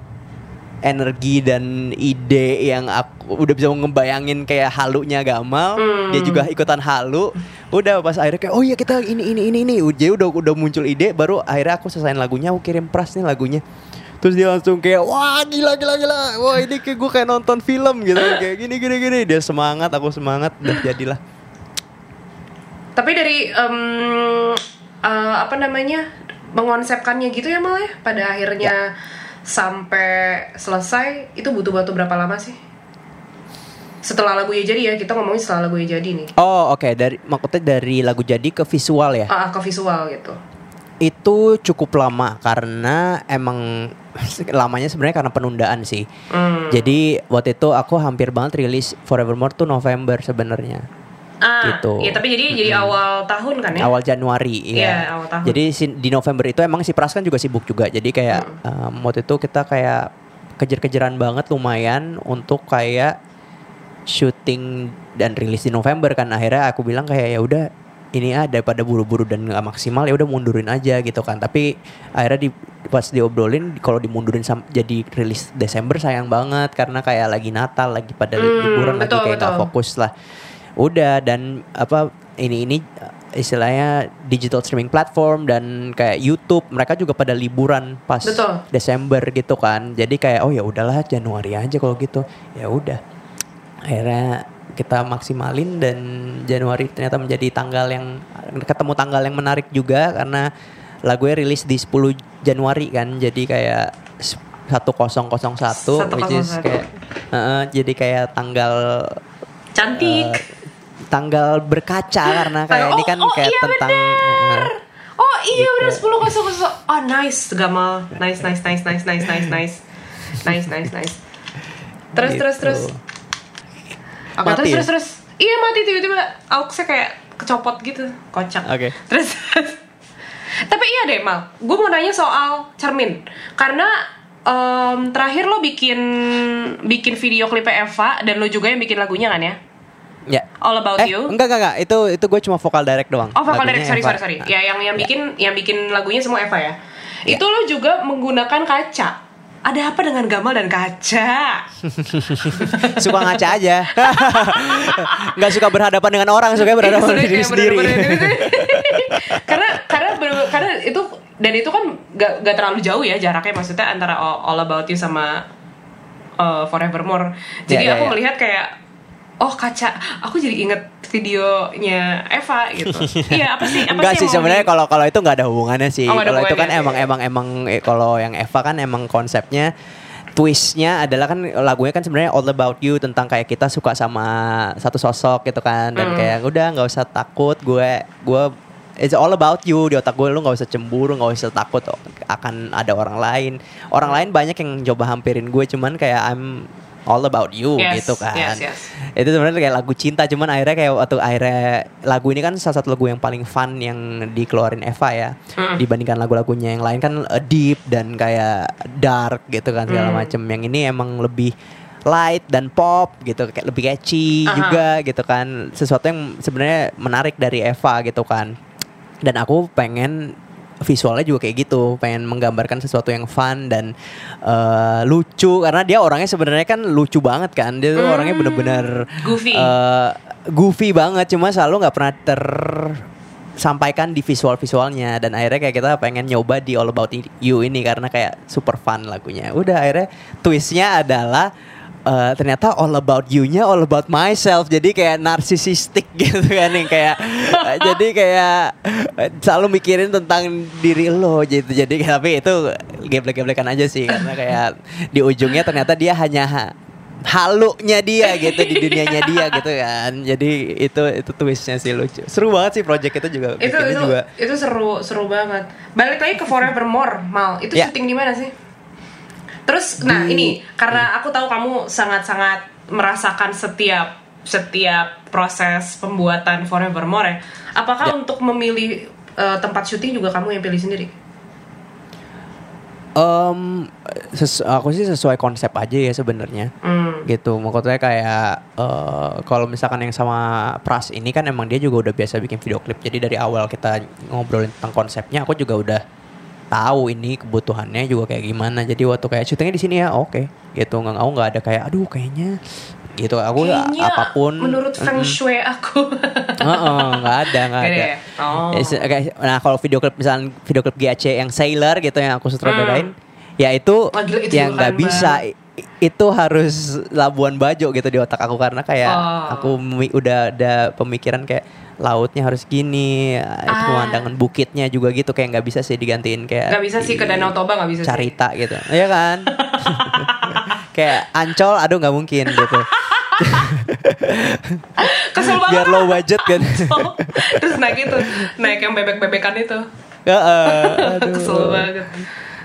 energi dan ide yang aku udah bisa ngebayangin kayak halunya Gamal. Dia juga ikutan halu. Udah pas akhirnya kayak oh iya kita ini ini ini ini. Jadi udah udah muncul ide baru akhirnya aku selesaiin lagunya aku kirim Pras nih lagunya. Terus dia langsung kayak wah gila gila gila. Wah ini kayak gue kayak nonton film gitu. Kayak gini gini gini. Dia semangat aku semangat udah jadilah. Tapi dari em, eh, apa namanya mengonsepkannya gitu ya mal ya? Pada akhirnya sampai selesai itu butuh waktu berapa lama sih? Setelah lagunya jadi ya kita ngomongin setelah lagunya jadi nih. oh oke dari maksudnya dari lagu jadi ke visual ya Ah, ah, ke visual gitu. itu cukup lama karena emang lamanya sebenarnya karena penundaan sih Hmm. jadi waktu itu aku hampir banget rilis Forevermore tuh November sebenarnya Ah, gitu. ya tapi jadi jadi awal tahun kan ya? awal Januari Iya, ya. awal tahun. Jadi si- di November itu emang si Pras kan juga sibuk juga. Jadi kayak um, waktu itu kita kayak kejar-kejaran banget lumayan untuk kayak syuting dan rilis di November kan. Akhirnya aku bilang kayak ya udah ini ah daripada buru-buru dan nggak maksimal ya udah mundurin aja gitu kan. Tapi akhirnya di pas diobrolin kalau dimundurin sam- jadi rilis Desember sayang banget karena kayak lagi Natal, lagi pada Hmm, liburan lagi kayak nggak betul. fokus lah udah dan apa ini ini uh, istilahnya digital streaming platform dan kayak YouTube mereka juga pada liburan pas Betul. Desember gitu kan jadi kayak oh ya udahlah Januari aja kalau gitu ya udah akhirnya kita maksimalin dan Januari ternyata menjadi tanggal yang ketemu tanggal yang menarik juga karena lagunya rilis di 10 Januari kan jadi kayak 1001 which is 1001. kayak Heeh, jadi kayak tanggal Cantik. eh, tanggal berkaca karena kayak Oh, ini kan oh, kayak iya tentang bener. eh, Oh iya Gitu. bener 10 kosong kosong. Oh nice Gamal. Nice nice nice nice nice nice nice. Nice nice nice. Terus terus Gitu. terus. Oke Mati terus terus terus. Iya mati tiba-tiba. Auxnya kayak kecopot gitu. Kocak. Oke. Terus Tapi iya deh Mal. Gue mau nanya soal cermin. Karena em, terakhir lo bikin bikin video klipnya Eva dan lo juga yang bikin lagunya kan ya? Ya All About eh You. enggak enggak enggak itu itu gue cuma vokal direct doang Oh vokal direct, sorry Eva. sorry sorry. Ya yang yang bikin yang bikin lagunya semua Eva ya. Itu lo juga menggunakan kaca. Ada apa dengan gamal dan kaca? suka ngaca aja nggak suka berhadapan dengan orang suka berhadapan Iya, dengan diri sendiri karena karena bener- karena itu dan itu kan gak, gak terlalu jauh ya jaraknya maksudnya antara All, All About You sama uh, Forevermore. Jadi Ya, ya, aku ya. melihat kayak oh kaca, aku jadi inget videonya Eva gitu. Iya apa sih? Apa Enggak sih sih sebenarnya kalau kalau itu nggak ada hubungannya sih. Oh, kalau itu kan hubungannya, emang iya. emang emang eh, kalau yang Eva kan emang konsepnya twistnya adalah kan lagunya kan sebenarnya all about you tentang kayak kita suka sama satu sosok gitu kan dan Hmm. kayak udah nggak usah takut gue gue it's all about you di otak gue lu nggak usah cemburu nggak usah takut akan ada orang lain orang lain banyak yang coba hampirin gue cuman kayak I'm all about you Yes, gitu kan yes, yes. itu sebenarnya kayak lagu cinta cuman akhirnya kayak waktu akhirnya lagu ini kan salah satu lagu yang paling fun yang dikeluarin Eva ya Mm. dibandingkan lagu-lagunya yang lain kan uh, deep dan kayak dark gitu kan segala Mm. macem yang ini emang lebih light dan pop gitu kayak lebih catchy Aha. juga gitu kan sesuatu yang sebenarnya menarik dari Eva gitu kan dan aku pengen visualnya juga kayak gitu pengen menggambarkan sesuatu yang fun dan eh, lucu karena dia orangnya sebenarnya kan lucu banget kan dia tuh Hmm. orangnya bener-bener Goofy. eh, goofy banget cuma selalu nggak pernah tersampaikan di visual visualnya dan akhirnya kayak kita pengen nyoba di All About You ini karena kayak super fun lagunya udah akhirnya twistnya adalah eh, ternyata all about you-nya all about myself jadi kayak narsisistik gitu kan yang kayak eh, jadi kayak eh, selalu mikirin tentang diri lo gitu jadi tapi itu geblek-geblekan aja sih karena kayak di ujungnya ternyata dia hanya ha- halunya dia gitu di dunianya dia gitu kan jadi itu itu twistnya sih lucu seru banget sih project itu juga itu itu juga itu seru seru banget. Balik lagi ke Forevermore, Mal. Itu Ya. syuting di mana sih? Terus, nah ini karena aku tahu kamu sangat-sangat merasakan setiap setiap proses pembuatan Forevermore ya. Apakah Ya. untuk memilih eh, tempat syuting juga kamu yang pilih sendiri? Ses- aku sih sesuai konsep aja ya sebenarnya Hmm. gitu maksudnya kayak eh, kalau misalkan yang sama Pras ini kan emang dia juga udah biasa bikin video klip jadi dari awal kita ngobrolin tentang konsepnya aku juga udah tahu ini kebutuhannya juga kayak gimana jadi waktu kayak syutingnya di sini ya oke gitu nggak aku nggak ada kayak aduh kayaknya gitu aku Kayaknya apa pun menurut feng shui aku. Heeh, nggak ada nggak ada. ya? Oh. Ya, Nah kalau video klip misalnya video klip GAC yang Sailor gitu yang aku sutradarain, ya itu Wah, gila, itu yang nggak bisa. Itu harus Labuan Bajo gitu di otak aku karena kayak Oh. aku udah ada pemikiran kayak lautnya harus gini, Ah. pemandangan bukitnya juga gitu kayak nggak bisa sih digantiin kayak Nggak bisa sih ke Danau Toba nggak bisa sih. Carita gitu, Iya kan? kayak Ancol, aduh nggak mungkin gitu. Kesel banget. Biar low budget kan. Terus naik itu, naik yang bebek-bebekan itu. Heeh, aduh. Kesel banget.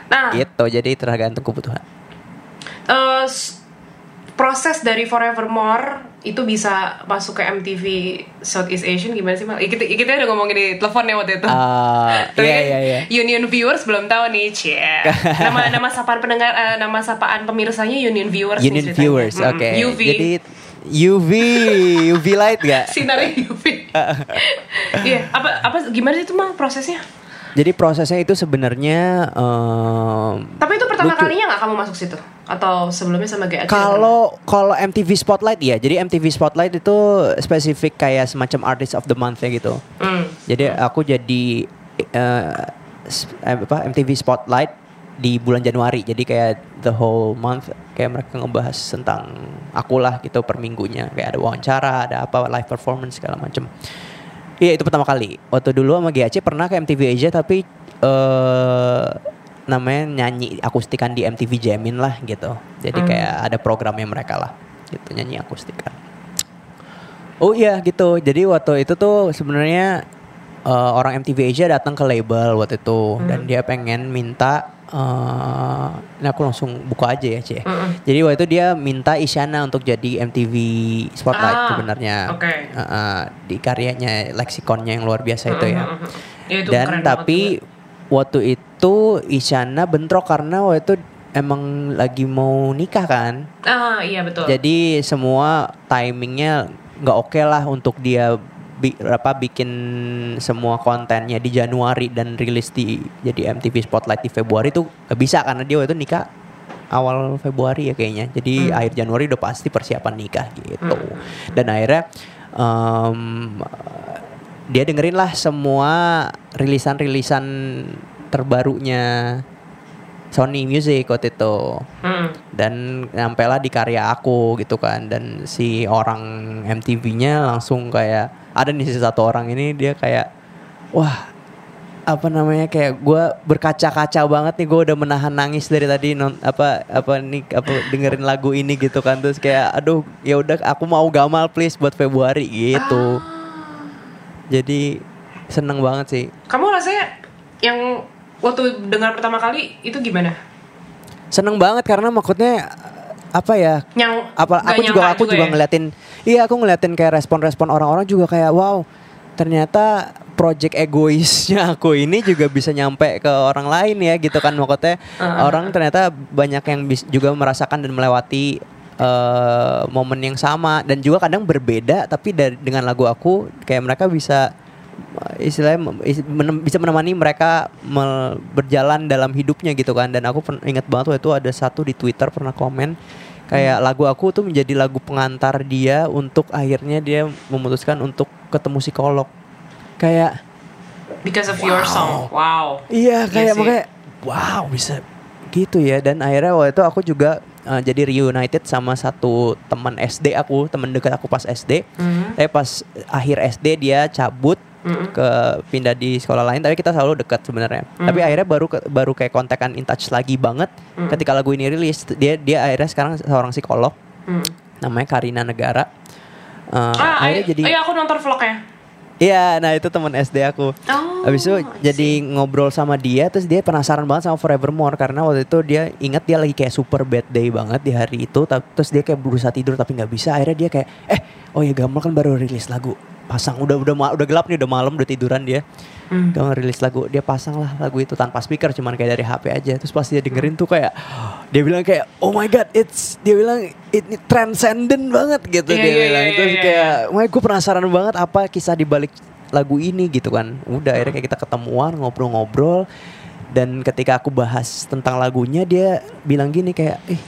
Nah, gitu jadi tergantung kebutuhan eh, s- proses dari Forevermore itu bisa masuk ke MTV Southeast Asian gimana sih mal? Kita, kita udah ngomongin di telepon ya waktu itu. Tapi iya kan iya iya Union viewers belum tahu nih, cie. Nama nama sapaan pendengar, eh, nama sapaan pemirsanya Union viewers. Union viewers oke UV. jadi UV UV light gak sinarnya UV. Iya, apa apa gimana sih itu mal prosesnya? jadi prosesnya itu sebenarnya em, Tapi itu pertama Lucu. kalinya nggak kamu masuk situ atau sebelumnya sama GAC? kalau kalau MTV Spotlight ya jadi MTV Spotlight itu spesifik kayak semacam artist of the month ya gitu. Hmm. jadi aku jadi eh, apa MTV Spotlight di bulan Januari. Jadi kayak the whole month kayak mereka ngebahas tentang aku lah gitu per minggunya. Kayak ada wawancara ada apa live performance segala macem. Iya itu pertama kali. Waktu dulu sama GAC pernah ke MTV Asia tapi eh namanya nyanyi akustikan di MTV Jamin lah gitu jadi Hmm. kayak ada programnya mereka lah gitu nyanyi akustikan Oh iya gitu. Jadi waktu itu tuh sebenarnya eh, orang MTV Asia datang ke label waktu itu dan dia pengen minta eh ini aku langsung buka aja ya, Cie. Mm-mm. Jadi waktu itu dia minta Isyana untuk jadi MTV Spotlight Ah, sebenarnya. oke. Eh, eh, di karyanya leksikonnya yang luar biasa itu ya. Mm-mm. Ya, itu Dan tapi waktu itu Isyana bentrok karena waktu itu emang lagi mau nikah kan. ah iya betul. Jadi semua timingnya nggak oke lah untuk dia bi- apa bikin semua kontennya di Januari dan rilis di jadi MTV Spotlight di Februari itu nggak bisa karena dia waktu itu nikah awal Februari ya kayaknya. Jadi Hmm. akhir Januari udah pasti persiapan nikah gitu. Dan akhirnya em, dia dengerin lah semua rilisan-rilisan terbarunya Sony Music waktu itu. Hmm. dan nyampailah di karya aku gitu kan. Dan si orang MTV-nya langsung kayak ada nih si satu orang ini dia kayak wah apa namanya kayak gue berkaca-kaca banget nih gue udah menahan nangis dari tadi non apa apa nih apa dengerin lagu ini gitu kan. Terus kayak aduh ya udah aku mau gamal please buat Februari gitu. Jadi seneng banget sih. Kamu rasanya yang waktu dengar pertama kali itu gimana? seneng banget karena maksudnya apa ya Yang apa aku juga aku juga ya? ngeliatin iya aku ngeliatin kayak respon-respon orang-orang juga kayak wow ternyata project egoisnya aku ini juga bisa nyampe ke orang lain ya gitu kan maksudnya Uh-uh. orang ternyata banyak yang bis- juga merasakan dan melewati eh, momen yang sama dan juga kadang berbeda tapi dari dengan lagu aku kayak mereka bisa istilahnya menem- bisa menemani mereka mel- berjalan dalam hidupnya gitu kan dan aku ingat banget waktu itu ada satu di Twitter pernah komen kayak lagu aku tuh menjadi lagu pengantar dia untuk akhirnya dia memutuskan untuk ketemu psikolog kayak Because of your song. Wow. Iya kayak sih. makanya wow bisa gitu ya dan akhirnya waktu itu aku juga uh, jadi reunited sama satu teman SD aku teman dekat aku pas SD Hmm. tapi pas akhir SD dia cabut Mm-mm. ke pindah di sekolah lain tapi kita selalu dekat sebenarnya Hmm. tapi akhirnya baru ke- baru kayak kontekan in touch lagi banget Hmm. ketika lagu ini rilis dia dia akhirnya sekarang seorang psikolog Hmm. namanya Karina Negara Uh, Ah, akhirnya ay- jadi iya aku nonton vlognya. Iya, nah itu teman SD aku. Oh, Habis itu jadi ngobrol sama dia terus dia penasaran banget sama Forevermore karena waktu itu dia ingat dia lagi kayak super bad day banget di hari itu terus dia kayak berusaha tidur tapi nggak bisa akhirnya dia kayak eh oh ya Gamal kan baru rilis lagu pasang udah udah udah gelap nih udah malam udah tiduran dia. Hmm. Dia rilis lagu dia pasang lah lagu itu tanpa speaker cuman kayak dari HP aja. Terus pas dia dengerin tuh kayak dia bilang kayak oh my god it's dia bilang it transcendent banget gitu Iya, dia iya, bilang. iya, terus iya, kayak wah gue penasaran banget apa kisah di balik lagu ini gitu kan. Udah akhirnya kayak kita ketemuan ngobrol-ngobrol. Dan ketika aku bahas tentang lagunya dia bilang gini kayak ih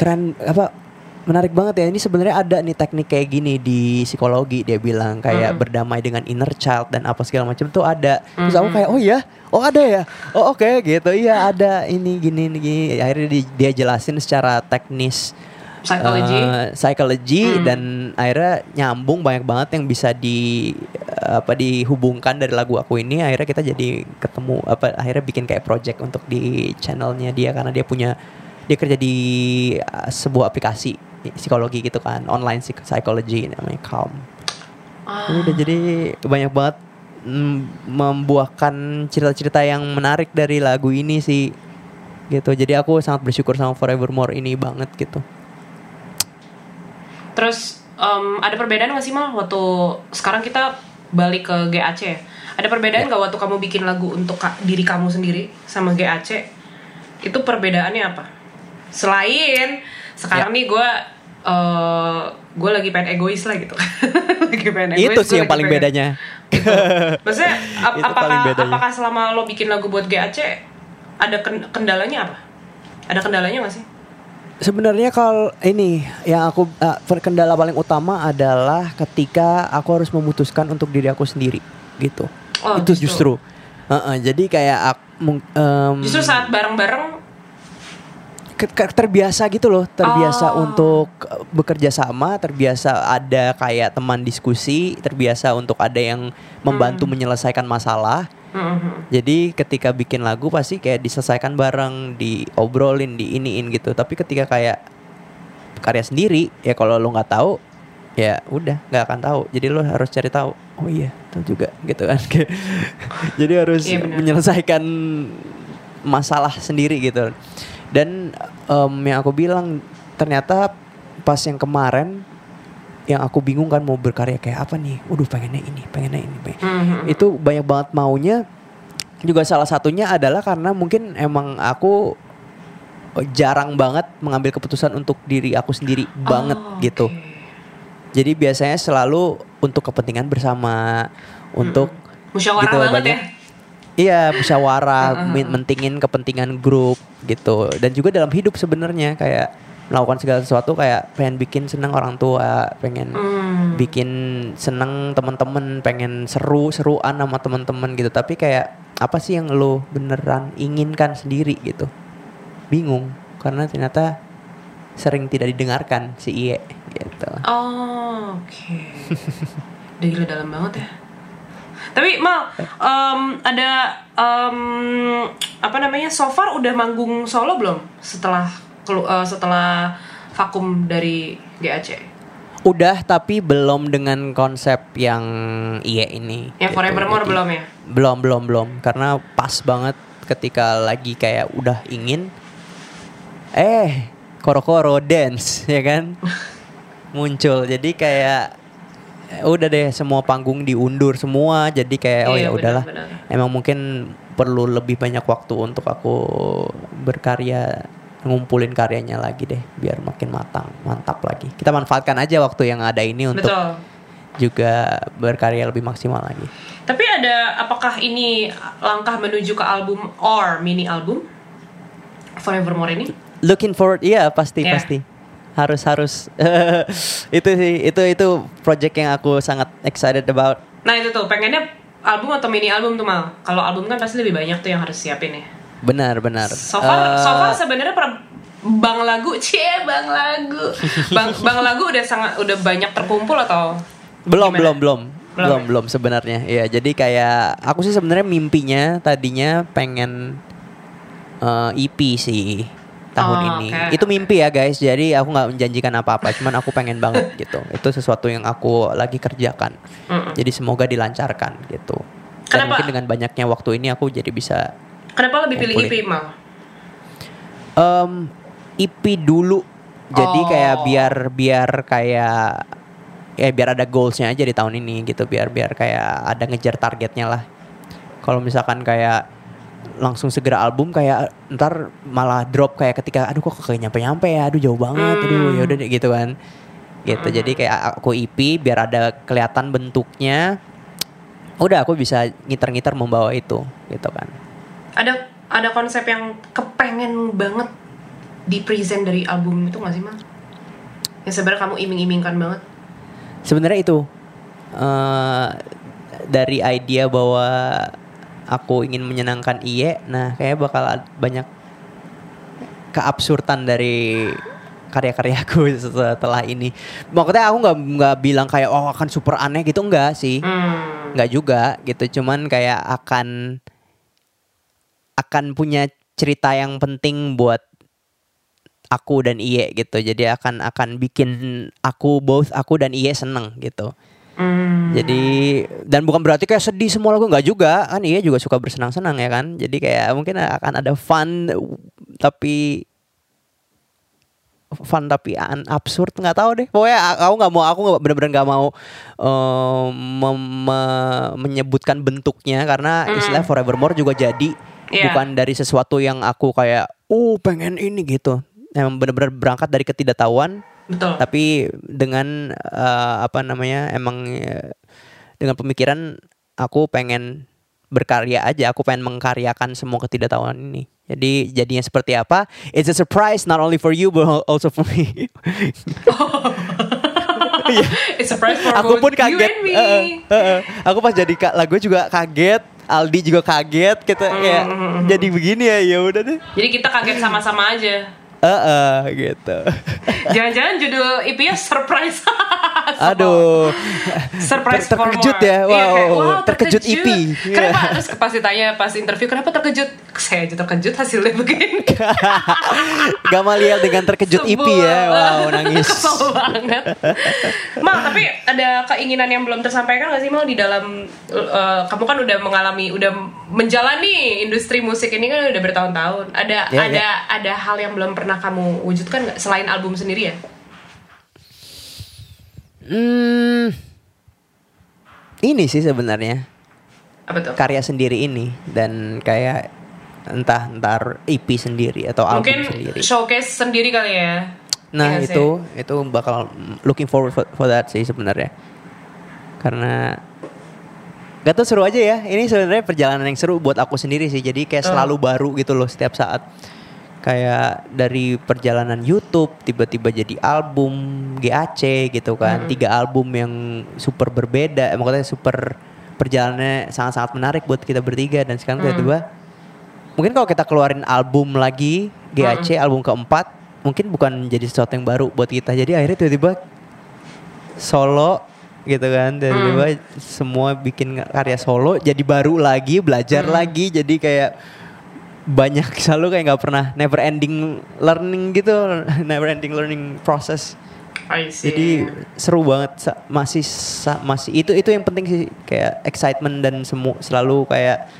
keren apa menarik banget ya. Ini sebenarnya ada nih teknik kayak gini di psikologi. Dia bilang kayak Mm. berdamai dengan inner child dan apa segala macam tuh ada. Terus aku kayak oh ya oh ada ya? Oh oke gitu. Iya ada ini gini ini gini. Akhirnya di- dia jelasin secara teknis Psychology. eh, psychology Hmm. dan akhirnya nyambung banyak banget yang bisa di apa dihubungkan dari lagu aku ini. Akhirnya kita jadi ketemu apa akhirnya bikin kayak project untuk di channelnya dia karena dia punya dia kerja di uh, sebuah aplikasi psikologi gitu kan online psych- psychology namanya Calm Ah. udah jadi banyak banget mm, membuahkan cerita-cerita yang menarik dari lagu ini sih gitu jadi aku sangat bersyukur sama Forevermore ini banget gitu Terus em, ada perbedaan gak sih mal waktu sekarang kita balik ke GAC ya? Ada perbedaan nggak waktu kamu bikin lagu untuk ka- diri kamu sendiri sama GAC? Itu perbedaannya apa? Selain sekarang nih gue eh gue lagi pengen egois lah gitu. lagi pengen egois. itu sih yang paling pengen- bedanya Gitu. Maksudnya ap- Itu apakah paling bedanya. apakah selama lo bikin lagu buat GAC ada ken- kendalanya apa? Ada kendalanya gak sih? Sebenarnya kalau ini yang aku uh, kendala paling utama adalah ketika aku harus memutuskan untuk diri aku sendiri gitu. Oh, itu justru. justru. Heeh, jadi kayak aku, em, Justru saat bareng-bareng terbiasa gitu loh, terbiasa Oh. untuk uh, bekerja sama, terbiasa ada kayak teman diskusi, terbiasa untuk ada yang membantu Hmm. menyelesaikan masalah. Mhm. Jadi ketika bikin lagu pasti kayak diselesaikan bareng, diobrolin, diiniin gitu. Tapi ketika kayak karya sendiri, ya kalau lo nggak tahu, ya udah nggak akan tahu. Jadi lo harus cari tahu. Oh iya, tahu juga gitu kan. Jadi harus Iya, benar. menyelesaikan masalah sendiri gitu. Dan em, yang aku bilang ternyata pas yang kemarin yang aku bingung kan mau berkarya kayak apa nih. Waduh pengennya ini, pengennya ini. pengen- Mhm. itu banyak banget maunya juga salah satunya adalah karena mungkin emang aku jarang banget mengambil keputusan untuk diri aku sendiri banget Oh, gitu. Jadi biasanya selalu untuk kepentingan bersama, untuk musyawarah gitu, banget banyak- ya. Iya musyawarah, Heeh. men- mentingin kepentingan grup gitu. Dan juga dalam hidup sebenarnya kayak melakukan segala sesuatu kayak pengen bikin seneng orang tua, pengen Hmm. bikin seneng teman-teman pengen seru seruan sama teman-teman gitu tapi kayak apa sih yang lo beneran inginkan sendiri gitu bingung karena ternyata sering tidak didengarkan si Iye gitu Oh, oke. Udah gila dalam banget ya. Tapi Mal, em, ada em, apa namanya? So far udah manggung solo belum? Setelah eh, setelah vakum dari GAC. udah tapi belum dengan konsep yang Iye ini Yang gitu. Forevermore belum ya? belum belum belum karena pas banget ketika lagi kayak udah ingin eh koro-koro dance ya kan muncul jadi kayak udah deh semua panggung diundur semua jadi kayak oh Iya, ya udahlah emang mungkin perlu lebih banyak waktu untuk aku berkarya ngumpulin karyanya lagi deh biar makin matang mantap lagi kita manfaatkan aja waktu yang ada ini untuk Betul. juga berkarya lebih maksimal lagi Tapi ada apakah ini langkah menuju ke album or mini album Forevermore ini? looking forward iya pasti Iya. pasti harus harus itu sih itu itu project yang aku sangat excited about Nah itu tuh pengennya album atau mini album tuh mal. Kalau album kan pasti lebih banyak tuh yang harus siapin ya. benar benar So far, Eh, so far sebenarnya per bang lagu, cie bang lagu, bang bang lagu udah sangat udah banyak terkumpul atau belum gimana? belum belum Belum belum ya? belum sebenarnya ya jadi kayak aku sih sebenarnya mimpinya tadinya pengen eh, EP sih tahun Oh, ini oke, itu mimpi ya guys jadi aku nggak menjanjikan apa-apa cuman aku pengen banget gitu itu sesuatu yang aku lagi kerjakan Mm-mm. jadi semoga dilancarkan gitu dan Kenapa? mungkin dengan banyaknya waktu ini aku jadi bisa Kenapa lebih pilih. EP mal? Em, EP dulu. Jadi Oh. kayak biar biar kayak ya biar ada goalsnya aja di tahun ini gitu. Biar biar kayak ada ngejar targetnya lah. Kalau misalkan kayak langsung segera album kayak ntar malah drop kayak ketika aduh kok kayak nyampe nyampe ya aduh jauh banget aduh Hmm. ya udah gitu kan gitu jadi kayak aku EP biar ada kelihatan bentuknya udah aku bisa ngiter-ngiter membawa itu gitu kan Ada ada konsep yang kepengen banget di present dari album itu gak sih mal? Yang sebenarnya kamu iming-imingkan banget. sebenarnya itu eh dari idea bahwa aku ingin menyenangkan Iye nah kayak bakal banyak keabsurdan dari karya-karyaku setelah ini. Maksudnya aku nggak nggak bilang kayak oh akan super aneh gitu enggak sih. Hmm. nggak juga gitu. Cuman kayak akan akan punya cerita yang penting buat aku dan Iye gitu. Jadi akan akan bikin aku both aku dan Iye seneng gitu Hmm. jadi dan bukan berarti kayak sedih semua lagu nggak juga kan Iye juga suka bersenang-senang ya kan jadi kayak mungkin akan ada fun tapi fun tapi an absurd nggak tahu deh pokoknya aku nggak mau aku nggak bener-bener nggak mau mem- me- menyebutkan bentuknya karena Mm. istilah Forevermore juga jadi Iya. bukan dari sesuatu yang aku kayak oh pengen ini gitu emang bener-bener berangkat dari ketidaktahuan Betul. tapi dengan eh, apa namanya emang eh, dengan pemikiran aku pengen berkarya aja aku pengen mengkaryakan semua ketidaktahuan ini jadi jadinya seperti apa it's a surprise not only for you but also for me Iya. It's a surprise for aku pun you kaget and me. Eh, eh, eh, eh. aku pas jadi lagu juga kaget Aldi juga kaget kita Hmm, ya jadi begini ya ya udah deh Jadi kita kaget sama-sama aja. Eh eh, gitu Jangan-jangan judul EP-nya surprise. aduh surprise Ter- for terkejut more. ya, Iya, wow, kayak, wow, terkejut EP. Kenapa? Iya. Terus pas ditanya pas interview kenapa terkejut? Saya aja terkejut hasilnya begini. Gamaliel dengan terkejut EP ya wow nangis Kesel banget. Mal, tapi ada keinginan yang belum tersampaikan gak sih Mal di dalam uh, kamu kan udah mengalami, udah menjalani industri musik ini kan udah bertahun-tahun. Ada Ya, ada ada hal yang belum pernah kamu wujudkan nggak selain album sendiri ya? Hmm, ini sih sebenarnya Apa tuh? karya sendiri ini dan kayak entah entar EP sendiri atau album Mungkin sendiri. showcase sendiri kali ya. Nah nggak itu itu bakal looking forward for, for that sih sebenarnya karena gak tau seru aja ya ini sebenarnya perjalanan yang seru buat aku sendiri sih jadi kayak selalu baru gitu loh setiap saat kayak dari perjalanan YouTube tiba-tiba jadi album GAC gitu kan tiga album yang super berbeda eh, maksudnya super perjalanannya sangat-sangat menarik buat kita bertiga dan sekarang Hmm. tiba-tiba mungkin kalau kita keluarin album lagi GAC Hmm. album keempat mungkin bukan jadi sesuatu yang baru buat kita jadi akhirnya tiba-tiba solo gitu kan tiba-tiba Hmm. semua bikin karya solo jadi baru lagi belajar Hmm. lagi jadi kayak banyak selalu kayak nggak pernah never ending learning gitu never ending learning process I see. jadi seru banget masih masih itu itu yang penting sih kayak excitement dan semua selalu kayak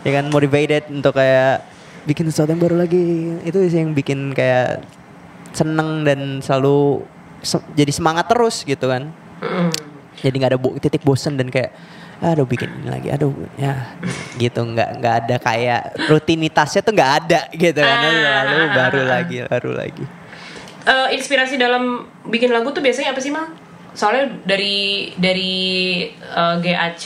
ya kan motivated untuk kayak bikin sesuatu yang baru lagi itu sih yang bikin kayak seneng dan selalu se- jadi semangat terus gitu kan Mm. jadi nggak ada bo- titik bosen dan kayak aduh bikin ini lagi aduh ya gitu nggak nggak ada kayak rutinitasnya tuh nggak ada gitu kan Ah. lalu baru lagi baru lagi Eh, inspirasi dalam bikin lagu tuh biasanya apa sih mal? Soalnya dari dari eh, GAC,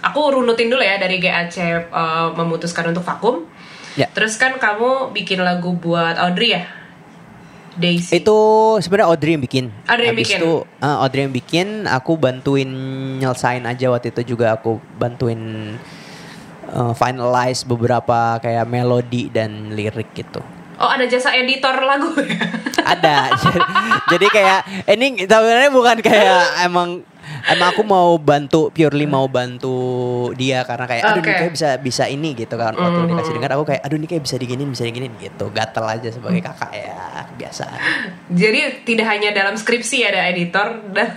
aku runutin dulu ya dari GAC eh, memutuskan untuk vakum. Ya. Terus kan kamu bikin lagu buat Audrey ya, Daisy. Itu sebenarnya Audrey yang bikin. Audrey yang Habis bikin. itu uh, Audrey yang bikin, aku bantuin nyelesain aja waktu itu juga aku bantuin uh, finalize beberapa kayak melodi dan lirik gitu. Oh ada jasa editor lagu ya? Ada. jadi, jadi kayak ini sebenarnya bukan kayak emang emang aku mau bantu purely mau bantu dia karena kayak aduh Oke. ini kayak bisa bisa ini gitu kan waktu Mhm. dikasih dengar aku kayak aduh ini kayak bisa diginin bisa diginin gitu gatel aja sebagai kakak ya biasa Jadi tidak hanya dalam skripsi ada editor dan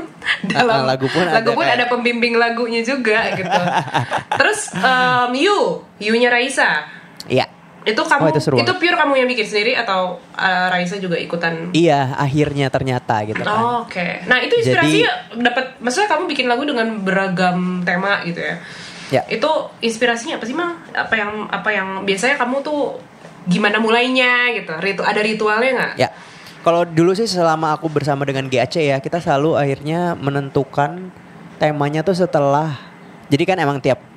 dalam Ah, lagu pun ada lagu pun kayak- ada pembimbing lagunya juga gitu. Terus um, You, You-nya Raisa. iya Itu kamu Oh, itu seru banget. pure kamu yang bikin sendiri atau uh, Raisa juga ikutan? Iya, akhirnya ternyata gitu kan. Oh, Oke. Nah, itu inspirasinya dapat maksudnya kamu bikin lagu dengan beragam tema gitu ya. Ya. Itu inspirasinya apa sih, Mal? Apa yang apa yang biasanya kamu tuh gimana mulainya gitu? Ritu ada ritualnya nggak? Ya. Kalau dulu sih selama aku bersama dengan GAC ya, kita selalu akhirnya menentukan temanya tuh setelah jadi kan emang tiap